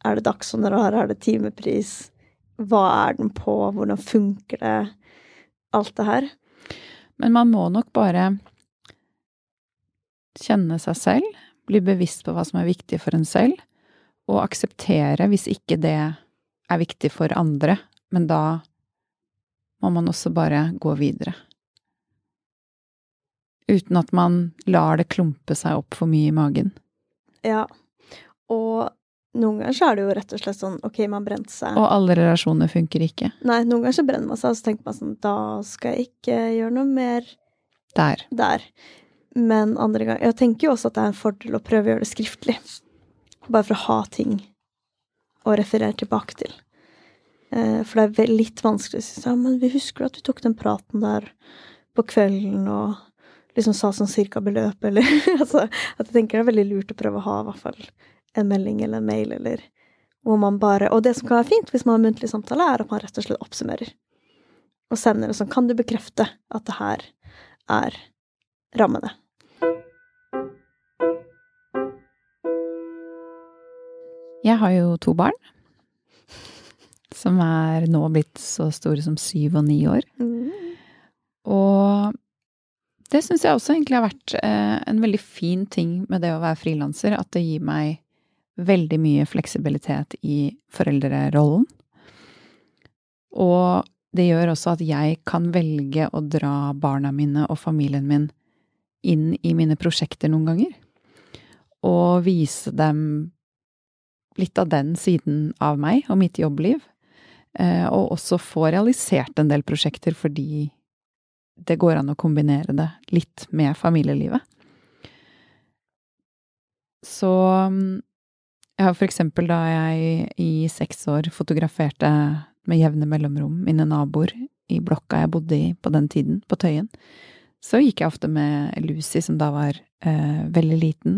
Er det dagshonorar, er det timepris? Hva er den på? Hvordan funker det? Alt det her. Men man må nok bare kjenne seg selv, bli bevisst på hva som er viktig for en selv, og akseptere hvis ikke det er viktig for andre, men da må man også bare gå videre. Uten at man lar det klumpe seg opp for mye i magen. Ja. Og noen ganger så er det jo rett og slett sånn ok, man brente seg. Og alle relasjoner funker ikke. Nei, noen ganger så brenner man seg, og så tenker man sånn da skal jeg ikke gjøre noe mer Der. der. Men andre ganger Jeg tenker jo også at det er en fordel å prøve å gjøre det skriftlig. Bare for å ha ting å referere tilbake til. Eh, For det er litt vanskelig å si sånn, men vi husker at vi tok den praten der på kvelden og liksom sa sånn cirka beløp, eller altså At jeg tenker det er veldig lurt å prøve å ha i hvert fall en melding eller en mail, eller hvor man bare Og det som kan være fint hvis man har muntlig samtale, er at man rett og slett oppsummerer. Og sender det sånn Kan du bekrefte at det her er rammene? Jeg har jo to barn. Som er nå blitt så store som syv og ni år. Og det syns jeg også egentlig har vært eh, en veldig fin ting med det å være frilanser. At det gir meg veldig mye fleksibilitet i foreldrerollen. Og det gjør også at jeg kan velge å dra barna mine og familien min inn i mine prosjekter noen ganger. Og vise dem litt av den siden av meg og mitt jobbliv. Eh, og også få realisert en del prosjekter fordi det går an å kombinere det litt med familielivet. Så jeg har for eksempel da jeg i seks år fotograferte med jevne mellomrom mine naboer i blokka jeg bodde i på den tiden, på Tøyen, så gikk jeg ofte med Lucy, som da var eh, veldig liten,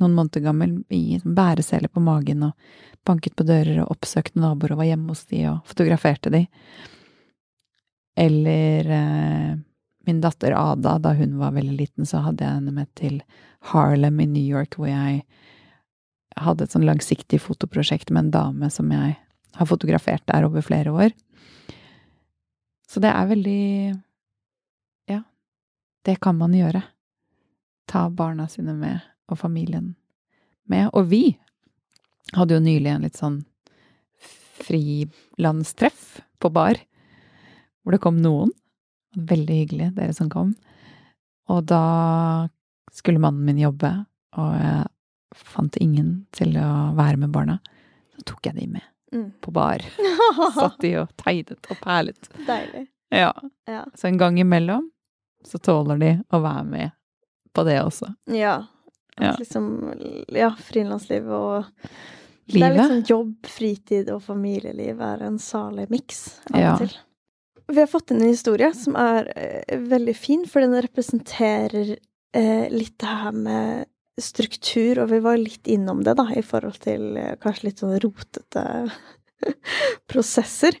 noen måneder gammel, i bæresele på magen og banket på dører og oppsøkte naboer og var hjemme hos de og fotograferte de. Eller eh, min datter Ada, da hun var veldig liten, så hadde jeg henne med til Harlem i New York, hvor jeg hadde et sånn langsiktig fotoprosjekt med en dame som jeg har fotografert der over flere år. Så det er veldig Ja, det kan man gjøre. Ta barna sine med, og familien med. Og vi hadde jo nylig en litt sånn frilandstreff på bar, hvor det kom noen. Veldig hyggelig, dere som kom. Og da skulle mannen min jobbe, og jeg fant ingen til å være med barna. Så tok jeg de med Mm. på bar. Satt de og tegnet og perlet. Deilig. Ja. Ja. Så en gang imellom så tåler de å være med på det også. Ja. Ja. liksom Ja, frilansliv og Det er liksom jobb, fritid og familieliv er en salig miks av Ja. til. Vi har fått inn en historie som er eh, veldig fin, for den representerer eh, litt det her med struktur, og vi var litt innom det, da, i forhold til eh, kanskje litt sånn rotete prosesser.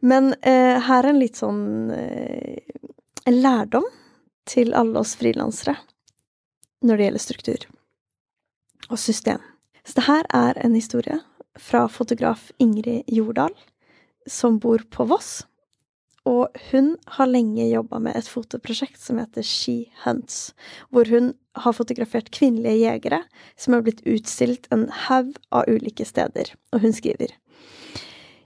Men eh, her er en litt sånn eh, en lærdom til alle oss frilansere når det gjelder struktur og system. Så det her er en historie fra fotograf Ingrid Jordal, som bor på Voss. Og hun har lenge jobba med et fotoprosjekt som heter She Hunts, hvor hun har fotografert kvinnelige jegere som har blitt utstilt en haug av ulike steder. Og hun skriver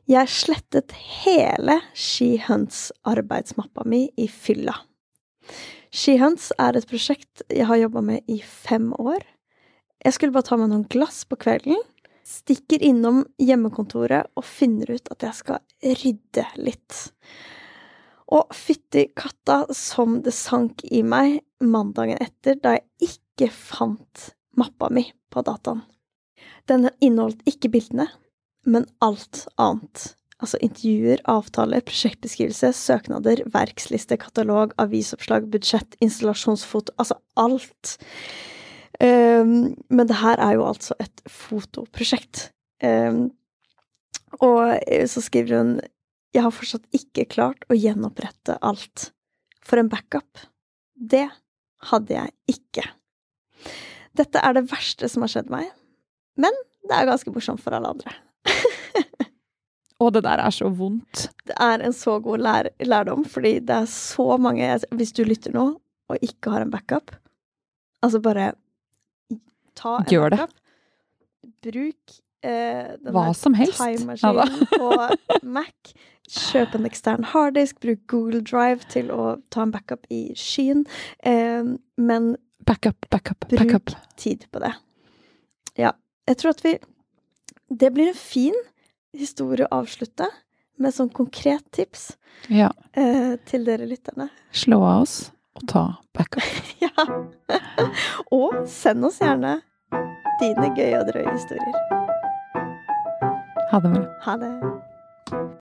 Jeg slettet hele She Hunts-arbeidsmappa mi i fylla. She Hunts er et prosjekt jeg har jobba med i fem år. Jeg skulle bare ta meg noen glass på kvelden, stikker innom hjemmekontoret og finner ut at jeg skal rydde litt. Og fytti katta som det sank i meg mandagen etter, da jeg ikke fant mappa mi på dataen. Den inneholdt ikke bildene, men alt annet. Altså intervjuer, avtaler, prosjektbeskrivelse, søknader, verksliste, katalog, avisoppslag, budsjett, installasjonsfoto Altså alt. Um, men det her er jo altså et fotoprosjekt. Um, og så skriver hun Jeg har fortsatt ikke klart å gjenopprette alt. For en backup. Det hadde jeg ikke. Dette er det verste som har skjedd meg, men det er ganske morsomt for alle andre. Og det der er så vondt. Det er en så god lær lærdom, fordi det er så mange Hvis du lytter nå og ikke har en backup, altså bare ta en Gjør det. Bruk eh, Hva som helst. Ja på Mac. Kjøp en ekstern harddisk, bruk Google Drive til å ta en backup i skyen. Eh, men Backup, backup, Bruk backup. tid på det. Ja. Jeg tror at vi Det blir en fin historie å avslutte med sånn konkret tips Ja. eh, til dere lytterne. Slå av oss og ta backup. Ja. Og send oss gjerne dine gøye og drøye historier. Ha det bra. Ha det.